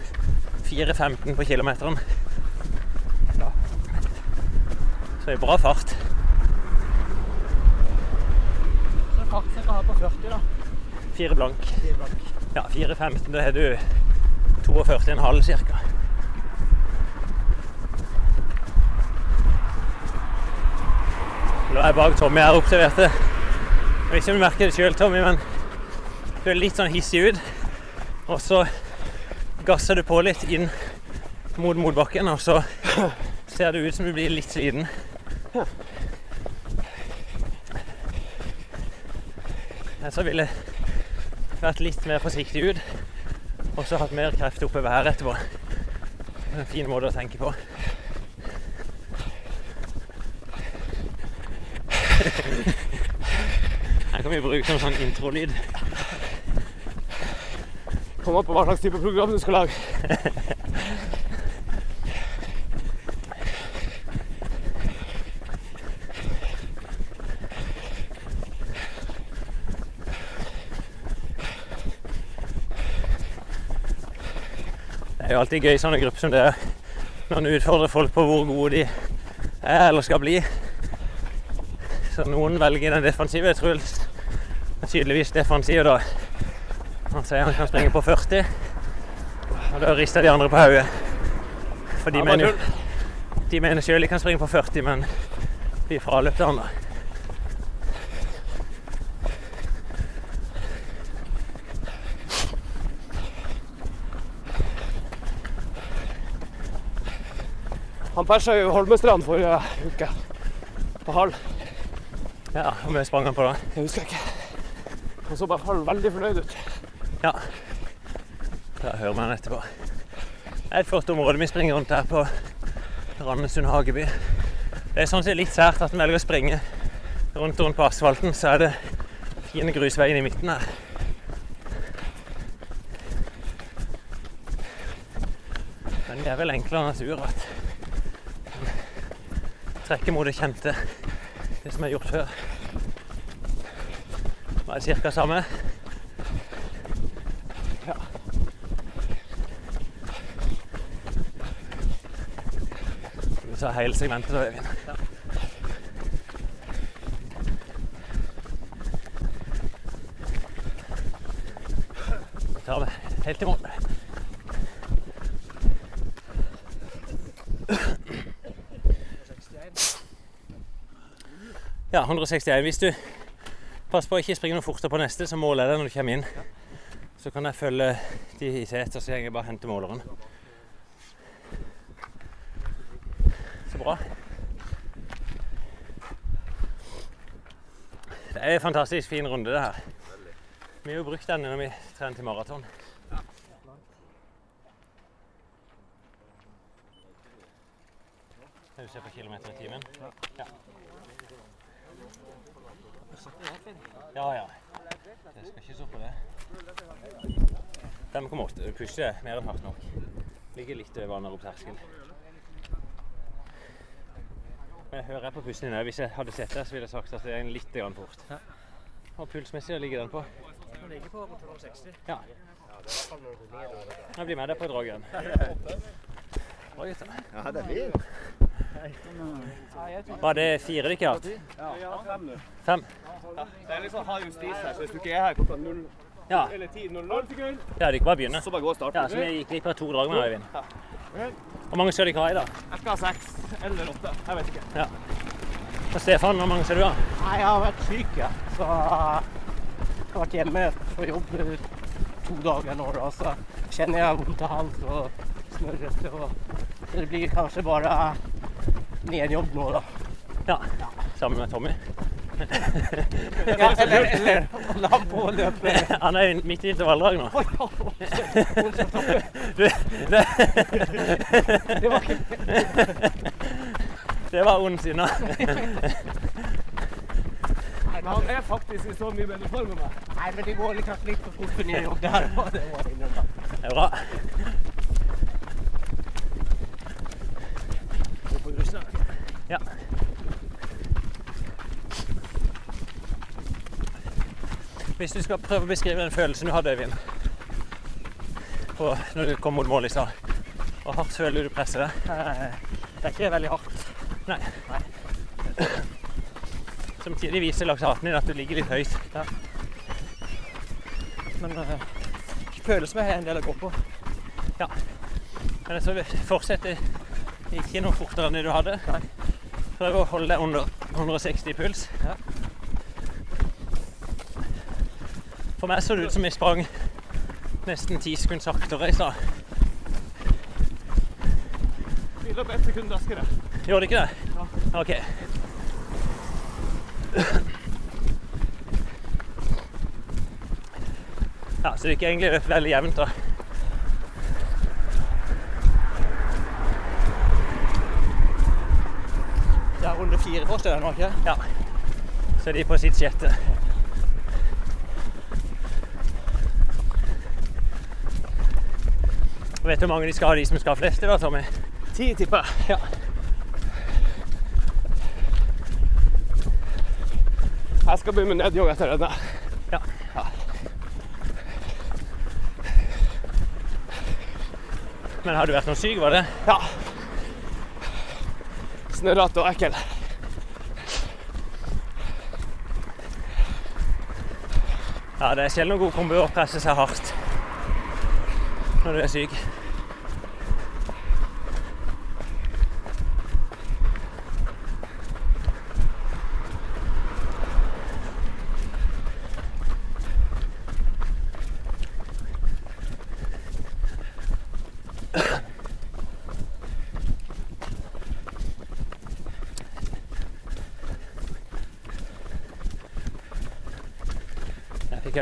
4,15 på kilometeren. Så, Så er bra fart. Så fartsrekka jeg kan ha på 40, da. Fire blank. Fire blank. Ja, 4,15. Da har du 42,5 ca. Nå er jeg bak Tommy her observerte. Jeg vet ikke om du merker det sjøl, Tommy, men du er litt sånn hissig ut. Og så gasser du på litt inn mot motbakken, og så ser det ut som du blir litt sliten. Så ville jeg vært litt mer forsiktig ut, og så hatt mer kreft oppe i været etterpå. Det er en fin måte å tenke på. Her kan vi bruke som sånn introlyd. Kom opp på hva slags type program du skal lage. Det er jo alltid gøy sånne grupper som det er, når en utfordrer folk på hvor gode de er eller skal bli. Så noen velger den defensive. Er tydeligvis defensiv, da. Han sier han kan springe på 40. Og da rister de andre på hodet. For de Ja, mener jo De mener sjøl de kan springe på 40, men de fraløpte han, da. Han persa jo Holmestrand forrige uke. På halv. Ja, Hvor mye sprang han på da? Jeg husker ikke. Han så bare halv veldig fornøyd ut. Ja. Da hører han etterpå. Det er et flott område vi springer rundt her på Randesund hageby. Det er sånn sett litt sært at vi velger å springe rundt rundt på asfalten, så er det fine grusveien i midten her. Men det er vel enklere natur at man trekker mot det kjente, det som er gjort før. Det er cirka samme. Skal er hele segmentet da, er Vi tar det helt i mål. Ja, 161. Hvis du passer på å ikke springe noe fortere på neste, så måler jeg deg når du kommer inn. Så kan jeg følge de i seter, så jeg bare henter måleren. Så bra. Det er en fantastisk fin runde, det her. Vi har jo brukt den når vi trener til maraton. Skal du se på kilometer i timen? Ja. Ja, ja. Jeg skal ikke så på det. 5,8. Du pusher mer enn hardt nok. Ligger litt over anerob terskel. Jeg hører på pusten din òg. Hvis jeg hadde sett det, så ville jeg sagt at det er en litt grann fort. Og pulsmessig ligger den på? Den ligger på 260. Ja. Jeg blir med deg på et drag igjen. Bra, gutter. Ja, det er fint. Var det fire dere har hatt? Ja, fem nå. Fem? Det er litt sånn hard justis her, så hvis du ikke er her klokka null Ja. eller 10.00 sekunder, Ja, dere bare begynne. så bare gå og starte. Ja, så vi gikk glipp av to drag med Øyvind. Hvor mange skal dere ha i dag? Jeg skal ha seks eller åtte. Jeg vet ikke. Og Stefan, hvor mange skal du ha? Nei, jeg har vært syk, ja. Så jeg har vært hjemme på jobb to dager nå. Da. Så kjenner jeg vondt i hals og snørrete. Og så det blir kanskje bare nedjobb nå, da. Ja. Sammen med Tommy. Ja, eller, eller la på å løpe. Han er midt i intervalldrag nå. Du, det, Det var det var ond sinne. Han er faktisk i så mye bedre form enn meg. Nei, men det går kanskje litt for fort for der. og Det må jeg innrømme. Det er bra. Ja. Hvis du skal prøve å beskrive den følelsen du hadde, Øyvind, på- når du kom mot mål i stad, hvor hardt føler du deg? Eh, Det er ikke veldig hardt. Nei. Samtidig viser laksaten din at du ligger litt høyt. Men uh, følelsen er en del å gå på. Ja. Men jeg vi fortsetter ikke noe fortere enn det du hadde. Prøv å holde deg under 160 puls. Ja. For meg så det ut som jeg sprang nesten 10 sekunder saktere i stad. Vi løp ett sekund raskere. Gjorde det ikke det? Ja. OK. Ja, så det gikk egentlig veldig jevnt, da. Det er runde fire på oss, det ikke? Ja. Så er de på sitt sjette. Og vet du hvor mange de skal ha, de som skal ha flest da, Tommy? Ti, tipper jeg. Ja. Jeg skal begynne med nedjogg etter denne. Ja. ja. Men har du vært noe syk, var det? Ja. Snørrete og ekkel. Ja, det er sjelden noen god kombo å presse seg hardt når du er syk.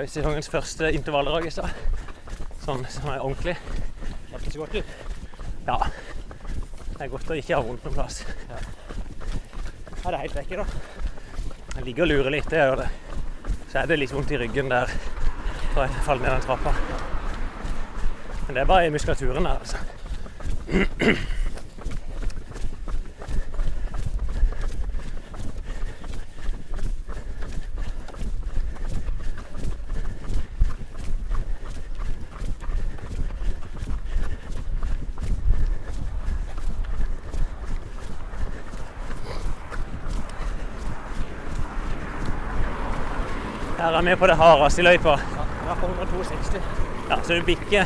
Sesongens første intervalldrag i stad. Sånn som er ordentlig. Hørtes godt ut. Ja. Det er godt å ikke ha vondt noen plass. Ja, det er helt vekke, da. Jeg ligger og lurer litt, det gjør det. Så er det litt vondt i ryggen der fra jeg faller ned den trappa. Men det er bare i muskulaturen der, altså. Her er vi på det hardeste i løypa. Ja, på 162. Ja, så du bikker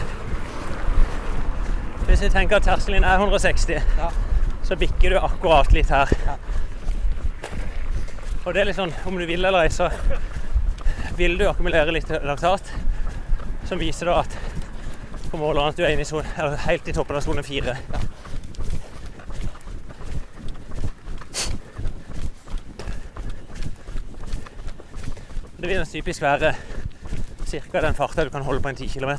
Hvis vi tenker at terskelen er 160, Ja. så bikker du akkurat litt her. Ja. Og det er litt sånn, om du vil eller ei, så vil du akkumulere litt laktat, som viser da at på måleren at du er inne i zone, eller helt i toppen av sone fire. Det vil typisk være ca. den farta du kan holde på en 10 km.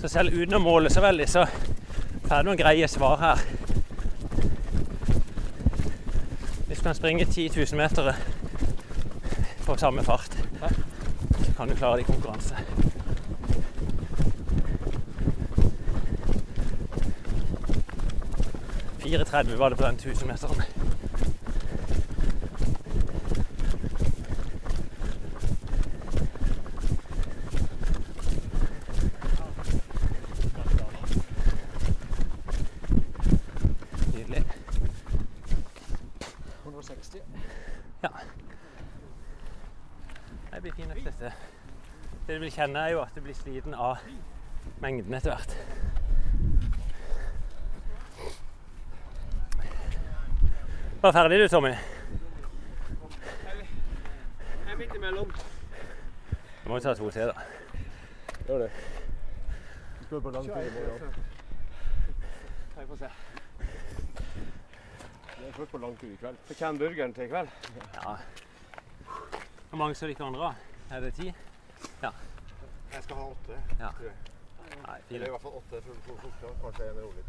Så selv uten å måle så veldig, så får du noen greie svar her. Hvis du kan springe 10 000 meter på samme fart, så kan du klare det i konkurranse. .4,30 var det på den 1000-meteren. Nydelig. 160. Det blir fint, dette. Det du vil kjenne, er jo at du blir sliten av mengden etter hvert. Var ferdig du, Tommy? Jeg er midt imellom. Du må jo ta to til, da. Gjør det. Du spør på lang tur i morgen. Vi får se. Det er først på lang tur i kveld. Så kommer burgeren til i kveld. Ja. Hvor mange skal dere andre ha? Er det ti? Ja. Jeg skal ha åtte. Ja. tror jeg. Nei, Eller i hvert fall åtte for å få Kanskje en rolig.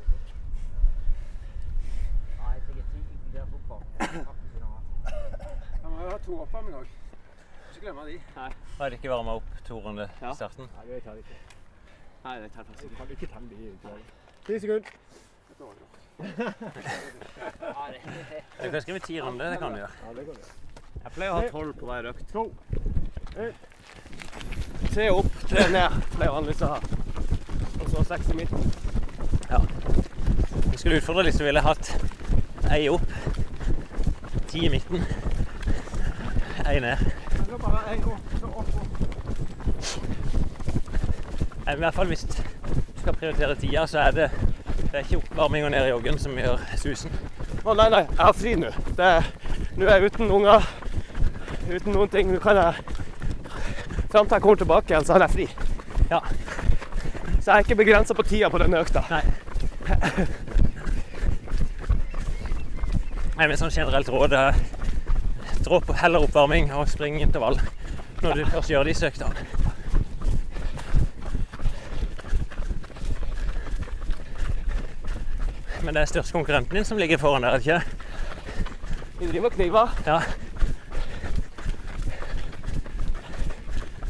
Nei, jeg tenker ti. Det er fotball. Jeg må jo ha to oppvarming òg. Ikke glemme de. Har dere ikke varma opp to runder Ja. i starten? Nei, det tar ikke. Nei, det tar faktisk Du ikke. kan ikke tenne de. Ti sekunder. Du kan skrive ti runder, det kan du gjøre. Ja, det kan du. Jeg pleier å ha tolv på hver økt. To. Tre opp, tre ned pleier vanligvis å ha. Og så seks i midten. Ja. Jeg skulle utfordre litt, så ville jeg hatt ei opp, ti i midten, ei ned. Bare ha opp, så opp, opp. I hvert fall hvis du skal prioritere tida, så er det det er ikke oppvarming og ned i joggen som gjør susen. Å nei, nei, jeg har fri nå. Det Nå er jeg uten unger, uten noen ting. Nå kan jeg Fram til jeg kommer tilbake igjen, så har jeg fri. Ja. Så jeg er ikke begrensa på tida på denne økta. Nei. Nei, men sånn generelt råd er dropp heller oppvarming og spring intervall når du først gjør disse øktene. Men det er største konkurrenten din som ligger foran der, er ikke? Vi driver og kniver. Ja.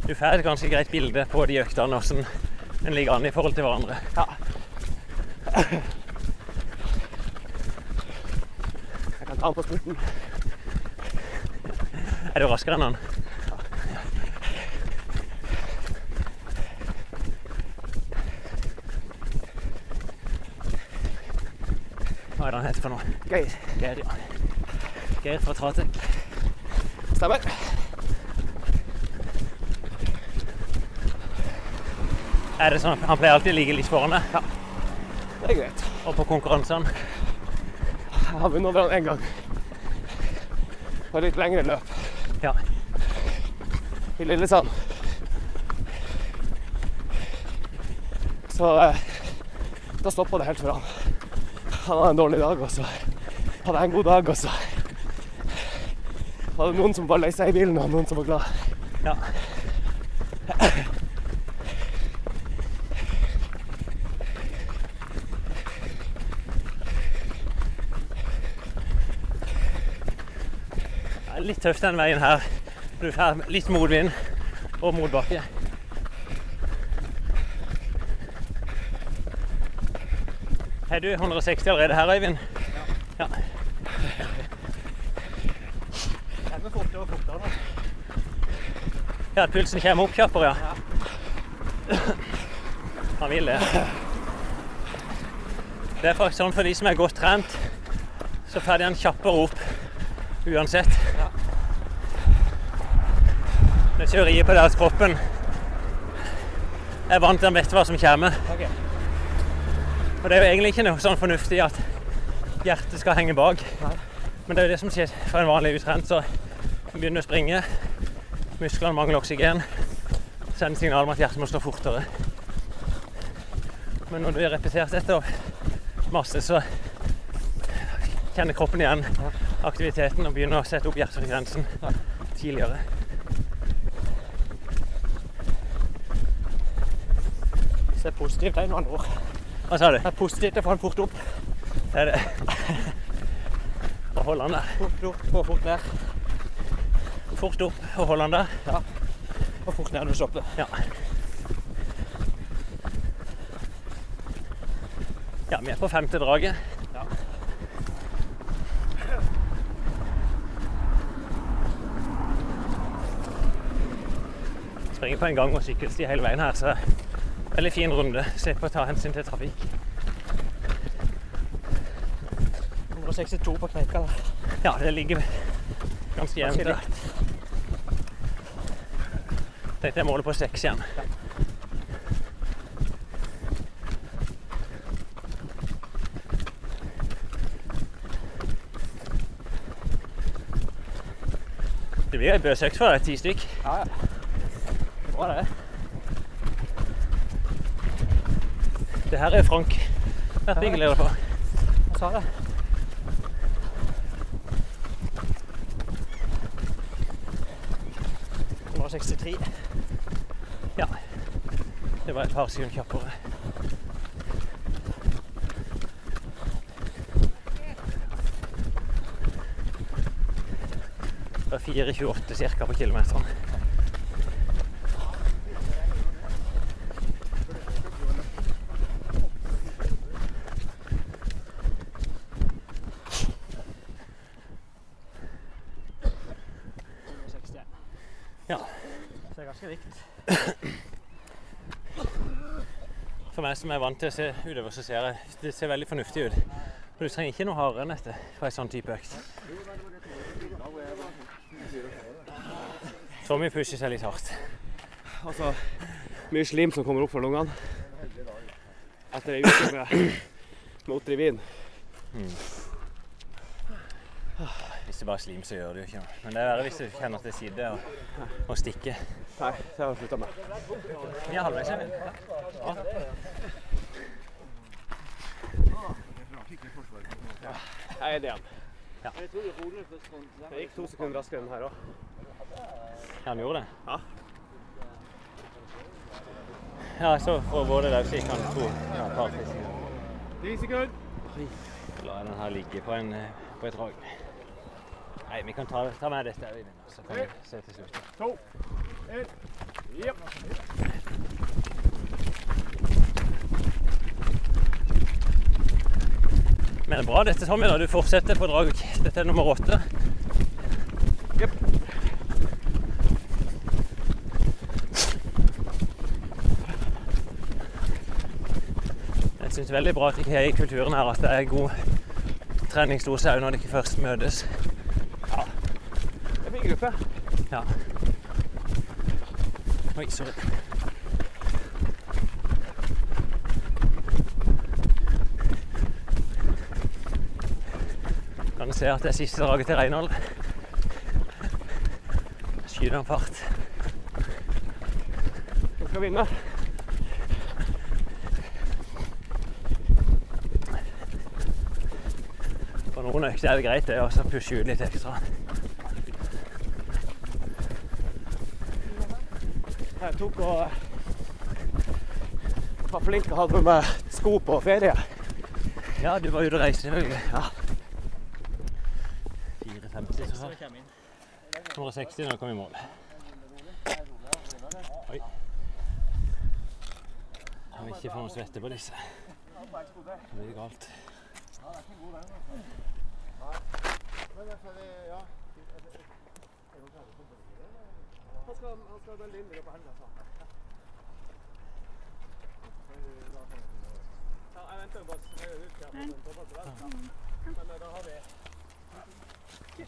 Du får et ganske greit bilde på de øktene, hvordan en ligger an i forhold til hverandre. Jeg kan ta den på spurten. Er du raskere enn han? Hva er det han heter for noe? Geir. Geir, ja. Geir fra Tratek. Stemmer. Er det sånn, Han pleier alltid å ligge litt foran deg? Ja. Det er greit. Og på konkurransene? Jeg har vunnet over han én gang. På litt lengre løp. Ja. I Lillesand. Så eh, da stoppa det helt for han. Han hadde en dårlig dag, og så hadde jeg en god dag, og så var det noen som var lei seg i bilen, og noen som var glad. ja. Det er litt tøft den veien her. Du får litt motvind og motbakke. Har du 160 allerede her, Øyvind? Ja. Ja, at pulsen kommer opp kjappere, ja. Han vil det. Det er faktisk sånn for de som er godt trent, så får de den kjappere opp uansett. Er på at kroppen er vant til å vite hva som kommer. Og det er jo egentlig ikke noe sånn fornuftig at hjertet skal henge bak. Men det er jo det som skjer for en vanlig utrent. Så begynner å springe, musklene mangler oksygen. Sender signal om at hjertet må slå fortere. Men når du har repetert dette masse, så kjenner kroppen igjen aktiviteten og begynner å sette opp hjertefrekvensen tidligere. Så det er positivt, det med andre ord. Hva sa du? Det er positivt å få den fort opp. Det er det. Og holde den der. Fort opp og fort ned. Fort opp og hold den der. Ja. Og fort ned når du stopper. Ja. Ja, vi er på femte draget. Ja. Springer på en gang og sykkelsti hele veien her, så veldig fin runde. Slipper å ta hensyn til trafikk. 162 på kneika. Ja, det ligger ganske jevnt. Tenkte jeg måler på seks igjen. Det blir ei bøsøkt for deg, ti stykk. Ja, ja. Det var det. Her er Frank. Vært byggeleder på. Jeg sa det. Det var 63. Ja. Det var et par sekunder kjappere. Det var 4,28 ca. på kilometeren. Ja. Det er ganske likt. For meg som er vant til å se utover, så ser jeg det ser veldig fornuftig ut. Og du trenger ikke noe hardere enn dette for en sånn type økt. Tommy pusher seg litt hardt. Altså, mye slim som kommer opp fra lungene. Etter ei uke med, med Otrivin. Hvis det bare er slim, så gjør det jo ikke noe. Men det er verre hvis du kjenner at det sitter og, og stikker. Nei, det har jeg slutta med. Vi er halvveis, Emil. Jeg er det igjen. Ja. Det gikk to sekunder raskere enn her òg. Ja, han gjorde det? Ja. Ja, så for både så gikk han to ja, par sekunder. Ti sekunder. La den her ligge på, en, eh, på et drag. Nei, vi kan ta, ta med dette, Øyvind, så kan vi se til slutt. To. En. Jepp. Men det er bra dette, Tommy. da. Du fortsetter på drag. Dette er nummer åtte. Yep. Jeg syns veldig bra at det ikke er i kulturen her at det er god treningsdose òg når de ikke først møtes. Det er fin gruppe. Ja. Oi, sorry. Du at det er siste draget til Reinhold. Skyter han fart. Vi skal vinne. For noen økter er det greit det å så pushe ut litt ekstra. Jeg tok og var flink og hadde med sko på ferie. Ja, du var ute og reiste, selvfølgelig. Ja. 4,50 så 160 når du kom i mål. Oi. Kan vi ikke få noe svette på disse? Det blir galt.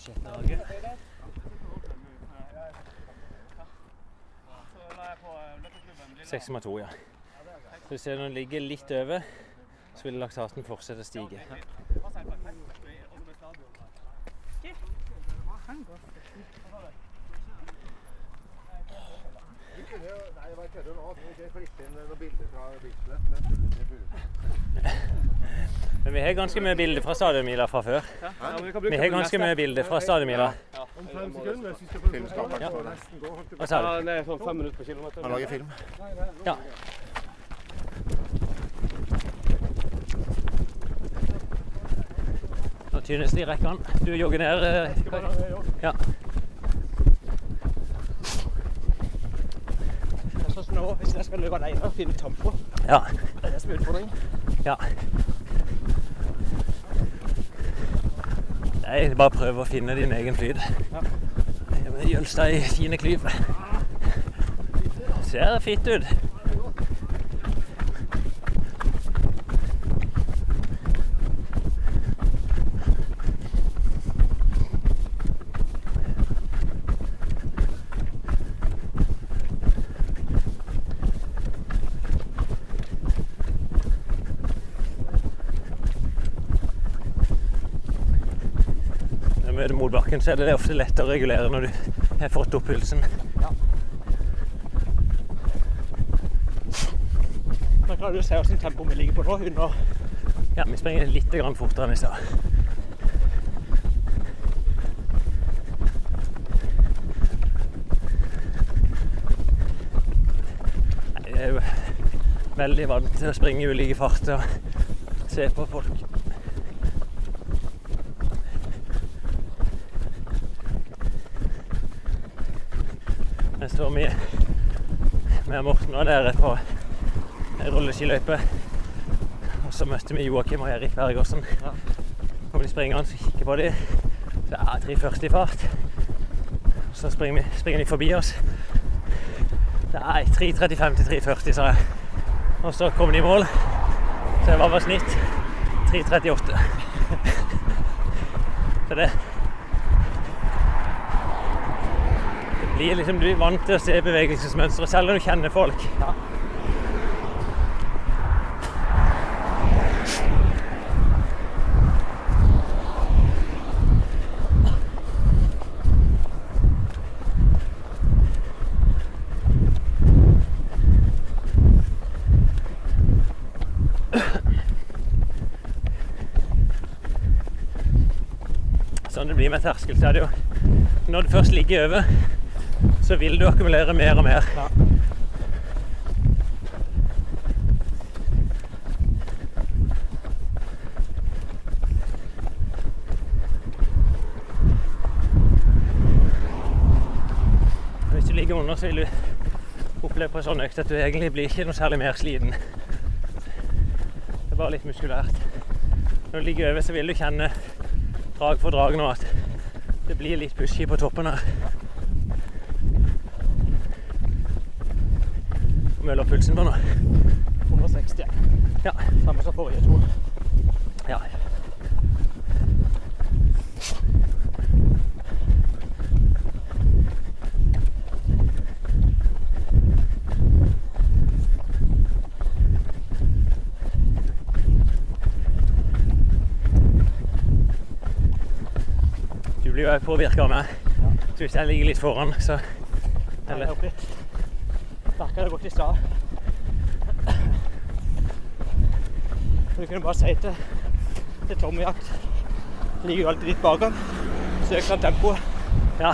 Sjette draget. 6,2, ja. Så hvis den ligger litt over, så vil laktaten fortsette å stige. Kunne jo Nei, jeg bare kødder nå. Vi kunne klippe inn noen bilder fra Bislett men tullet til Men vi har ganske mye bilder fra stadionmila fra før. Vi har ganske mye bilder fra stadionmila. Om fem sekunder, Filmskaperen Ja. får nesten gå. Hva sa du? Ja, det er sånn fem minutter på kilometer. Han lager film. Ja. Nå tynes det i rekkene. Du jogger ned. eh. Ja. Nå, hvis jeg skal løpe alene og finne tempo, ja. det er det som er utfordringen. ja. Nei, bare prøv å finne din egen flyt. Ja. Jølstad i fine klyv. Ser fitt ut. Motbakken, så er det ofte lett å regulere når du har fått opp pulsen. Da klarer du å se hvilket tempo vi ligger på nå. Under Ja, vi springer litt fortere enn i stad. Jeg er jo veldig vant til å springe i ulike farter og se på folk. Jeg står med, med Morten og dere på ei rulleskiløype. Og så møtte vi Joakim og Erik Bergersen. Og de springende, og kikker på dem. Så er 340 fart. Og så springer, vi, springer de forbi oss. Det er 3.35 til 3.40, sa jeg. Og så kom de i mål. Så det var bare snitt 3.38. Så det Blir liksom Du er vant til å se bevegelsesmønstre, selv om du kjenner folk. Sånn det blir med terskel, så er det jo Når det først ligger over, så vil du akkumulere mer og mer. Hvis du ligger under, så vil du oppleve på en sånn økt at du egentlig blir ikke noe særlig mer sliten. Det er bare litt muskulært. Når du ligger over, så vil du kjenne drag for drag nå at det blir litt pushy på toppen her. pulsen på nå? 160. Ja. Samme som forrige to. Ja. Du blir jo påvirka av meg. Så hvis jeg ligger litt foran, så Eller? Nei, det går ikke i stad. Du kunne bare si til, til Tommy at ligger jo alltid litt bak han. Så øker han tempoet. Ja.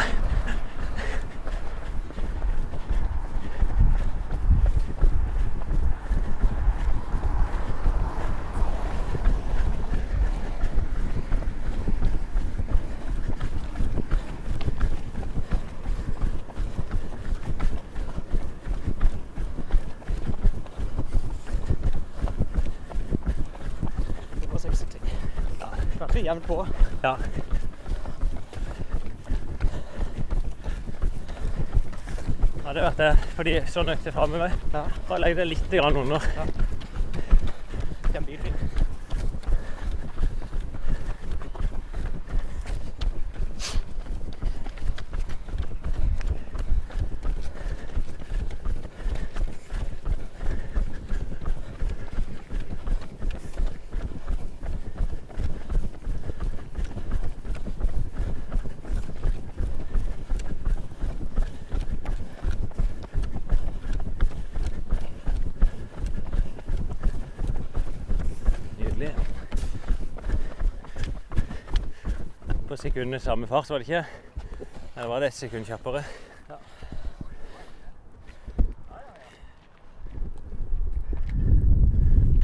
Det var 63. Ja. Ganske jevnt på. ja. ja det vet det fordi sånn økte framover. Ja. Bare legg det litt under. Den bilen. Nydelig. På sekundet samme fart, var det ikke? Eller var det et sekund kjappere?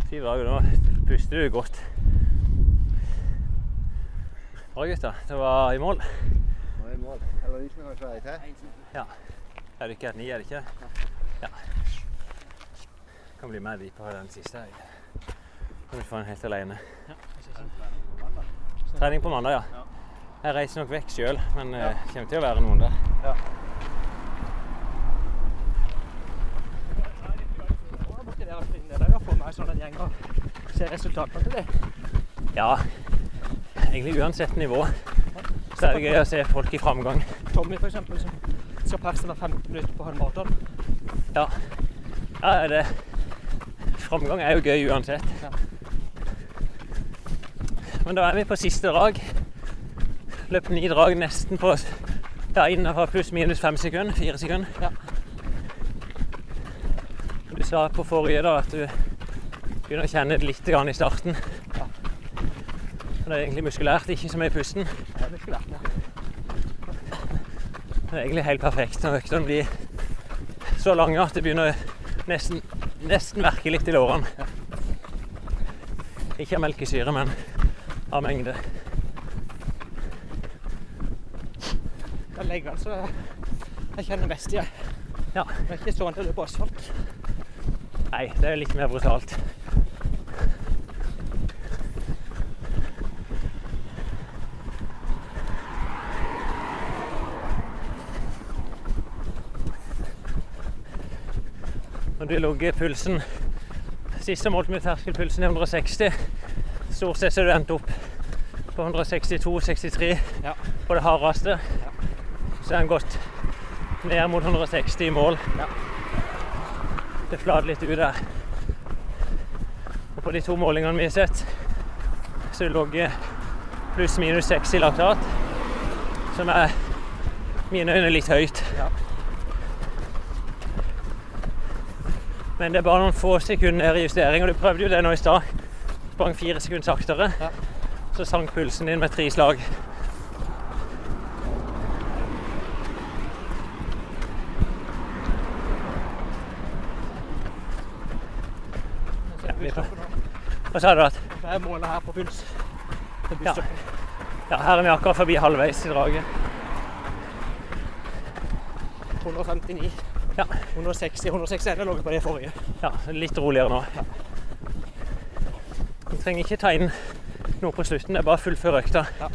Fy dager, nå puster du godt. Bra, gutter. Det var i mål. Nå er i mål. Eller vi skal kanskje være Ja. Er det ikke et ni, er det ikke? Ja. Kan bli med de på den siste. Kan du få en helt alene. Trening på mandag, ja. Jeg reiser nok vekk sjøl, men det det kommer til å være noen der. Ja. se resultatene til det. Ja, egentlig uansett nivå så er det gøy å se folk i framgang. Tommy eksempel, som skal perse hver 15 minutter på halvmaraton. Ja, ja det, framgang er jo gøy uansett. Ja. Men da er vi på siste drag. Løp ni drag nesten på ja, innenfor pluss-minus fem sekunder. Fire sekunder. Ja. Du sa på forrige da at du begynner å kjenne det litt grann i starten. Ja. Det er egentlig muskulært, ikke så mye i pusten. Det er muskulært, ja. Det er egentlig helt perfekt når øktene blir så lange at det begynner nesten, nesten verke litt i lårene. Ikke av melkesyre, men av mengde. Det er leggene så jeg kjenner best igjen. jeg. Ja. Det er ikke sånn at er på asfalt. Nei, det er litt mer brutalt. Når du logger pulsen Sist jeg målte med terskelpulsen i 160. Stort sett så er du endt opp på 162-63 Ja. på det hardeste. Så er den gått ned mot 160 i mål. Det flater litt ut der. Og på de to målingene vi har sett, så lå pluss-minus 6 i laktat, som er mine øyne litt høyt. Ja. Men det er bare noen få sekunder ned i justering, og du prøvde jo det nå i stad. Sprang fire sekunder saktere. Ja. Så sank pulsen din med tre slag. Så er busstoppen nå. Hva sa du at? Det er målet her på puls. Ja. Ja, her er vi akkurat forbi halvveis i draget. 159. Ja. 160. 161 lå vi på det forrige. Ja, litt roligere nå. Du trenger ikke ta inn noe på slutten, det er bare å fullføre økta. Ja.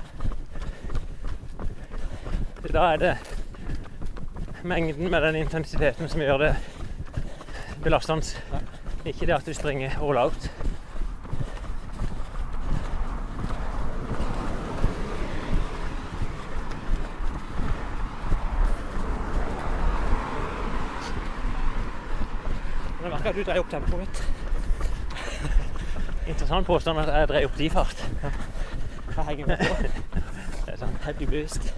Da er det mengden med den intensiteten som gjør det belastende. Ikke det at du springer all out. Men jeg merker at du dreier opp tempoet mitt. Interessant påstand at jeg dreier opp din fart. Jeg henger med på. Det er sant. heavy boost.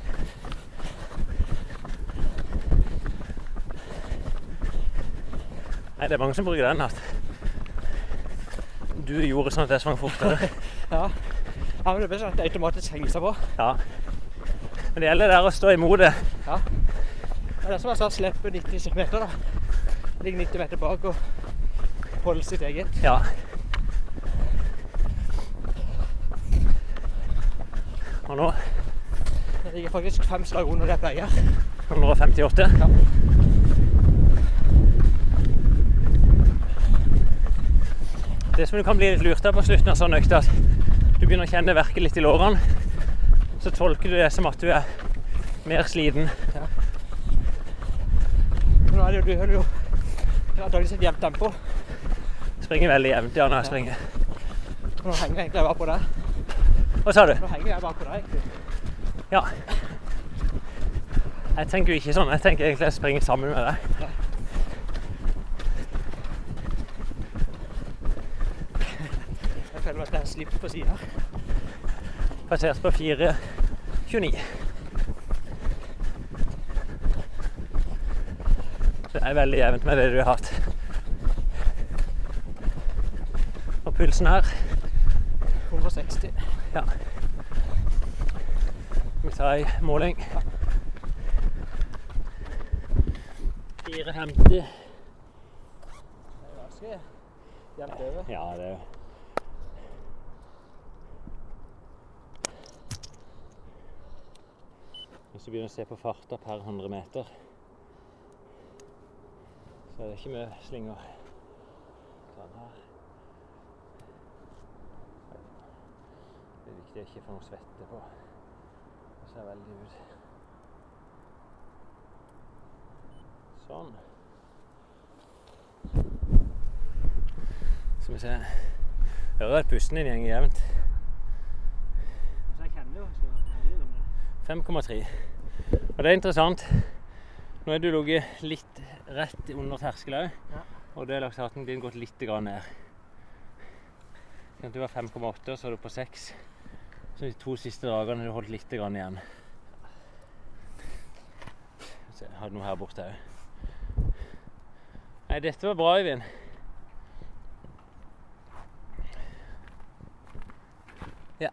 Nei, det er mange som bruker den at du gjorde sånn at jeg svang fortere. Ja. ja, men det blir sånn at det automatisk henger seg på. Ja. Men det gjelder der å stå imot det. Ja. Det er som jeg sa, slippe 90 km, da. Ligge 90 meter bak og holde sitt eget. Ja. Og nå Det ligger faktisk fem slag under det jeg pleier. 158. Ja. Det som du kan bli litt lurt av på slutten av sånn økt, at du begynner å kjenne verket litt i lårene. Så tolker du det som at du er mer sliten. Ja. Nå er det jo, du holder jo antakeligvis et jevnt tempo. Springer veldig jevnt ja, når jeg springer. Nå henger jeg egentlig bare på deg. Hva sa du? Nå henger jeg bare på deg. egentlig. Ja. Jeg tenker jo ikke sånn. Jeg tenker egentlig jeg springer sammen med deg. Jeg føler at jeg har slipt på sida. Passert på 4,29. Det er veldig jevnt med det du har hatt. Og pulsen her 160. Ja. Vi tar en måling? 4,50. Det er jevnt over. Ja, det er Hvis du begynner å se på farta per 100 meter, så er det ikke mye slinger. Sånn her. Det er viktig å ikke få noe svette på. Det ser veldig ut. Sånn. Skal vi se. Hører at pusten din går jevnt. Så jeg kjenner jo så herlig om det. 5,3. Og det er interessant. Nå er du ligget litt rett under terskelen òg, Ja. og det er laktaten din gått litt ned. Sånn Du var 5,8, og så er du på 6. Så de to siste dagene har du holdt litt grann igjen. Så jeg hadde noe her borte òg. Nei, dette var bra, Øyvind. Ja.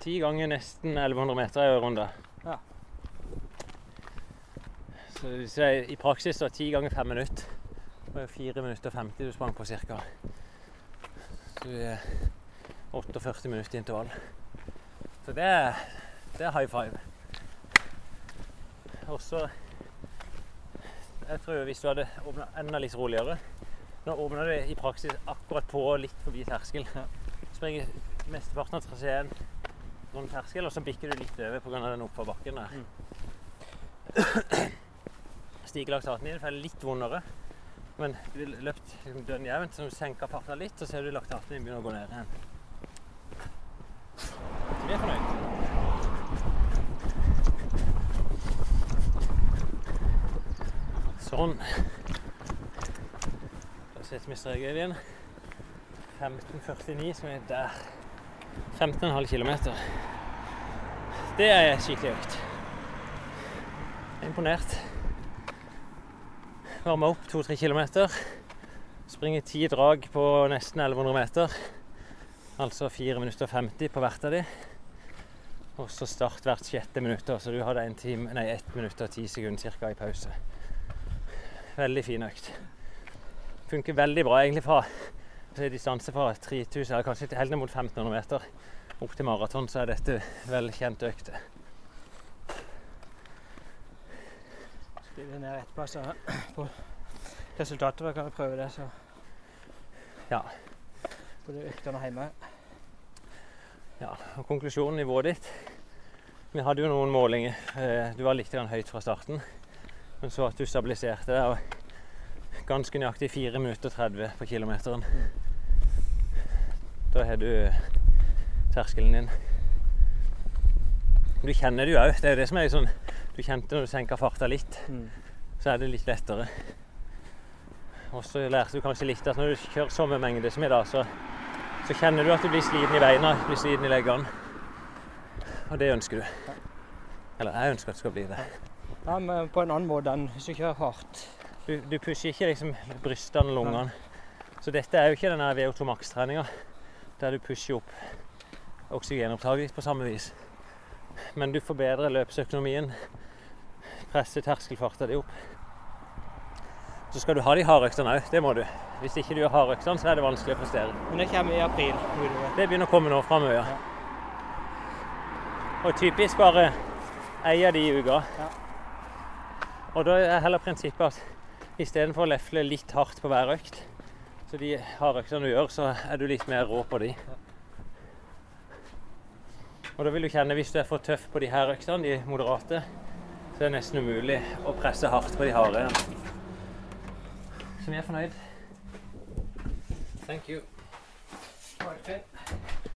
Ti ganger nesten 1100 meter i runde. Ja. Så hvis jeg i praksis da ti ganger fem minutter. Det var jo fire minutter og 50 du sprang på cirka. Så det er 48 minutter i intervall. Så det er, det er high five. Og så Jeg tror hvis du hadde åpna enda litt roligere Nå åpna du i praksis akkurat på litt forbi terskel. Springer mesteparten av traseen rundt terskel, og så bikker du litt over pga. den oppoverbakken der. Stiger laktaten din, for det er litt vondere. Men du har løpt liksom dønn jevnt, så du senker farten litt, så ser du laktaten din begynner å gå ned igjen. Vi er fornøyd. Sånn. Da setter vi strek, igjen. 15,49, som er der. 15,5 km. Det er skikkelig økt. Er imponert. Varme opp 2-3 km. Springer ti drag på nesten 1100 meter. Altså 4 minutter og 50 på hvert av de. Og så start hvert sjette minutt. Så du hadde en time, nei, 1 minutt og 10 sekunder ca. i pause. Veldig fin økt. Funker veldig bra egentlig fra distanse fra 3000, eller kanskje helt ned mot 1500 meter opp til maraton, så er dette velkjent økt. Skriver ned etterpå, så på resultatet kan vi prøve det, så Ja. Både øktene hjemme. Ja, og konklusjonen i nivået ditt Vi hadde jo noen målinger. Eh, Du var litt høyt fra starten, men så at du stabiliserte deg. Ganske nøyaktig 4 minutter 30 på kilometeren. Da har du terskelen din. Du kjenner det jo òg. Det er det som er sånn Du kjente når du senka farta litt, Mm. så er det litt lettere. Og så lærte du kanskje litt at når du kjører samme mengde som i dag, så så kjenner du at du blir sliten i beina, blir sliten i leggene. Og det ønsker du. Eller jeg ønsker at det skal bli det. Ja, men på en annen måte enn hvis du kjører hardt. Du, du pusher ikke liksom brystene og lungene. Så dette er jo ikke den VO2 Max-treninga der du pusher opp oksygenopptaket ditt på samme vis. Men du forbedrer løpsøkonomien, presser terskelfarta di opp. Så skal du ha de hardøktene òg, det må du. Hvis ikke du gjør hardøktene, så er det vanskelig å prestere. Men det kommer i april. utover. Det begynner å komme nå framover. Ja. Og typisk bare ei av de i uka. Ja. Og da er heller prinsippet at istedenfor å lefle litt hardt på hver økt, så de hardøktene du gjør, så er du litt mer rå på de. Og da vil du kjenne hvis du er for tøff på de her øktene, de moderate, så er det nesten umulig å presse hardt på de harde. Så vi er fornøyd. Thank you. Var det fint?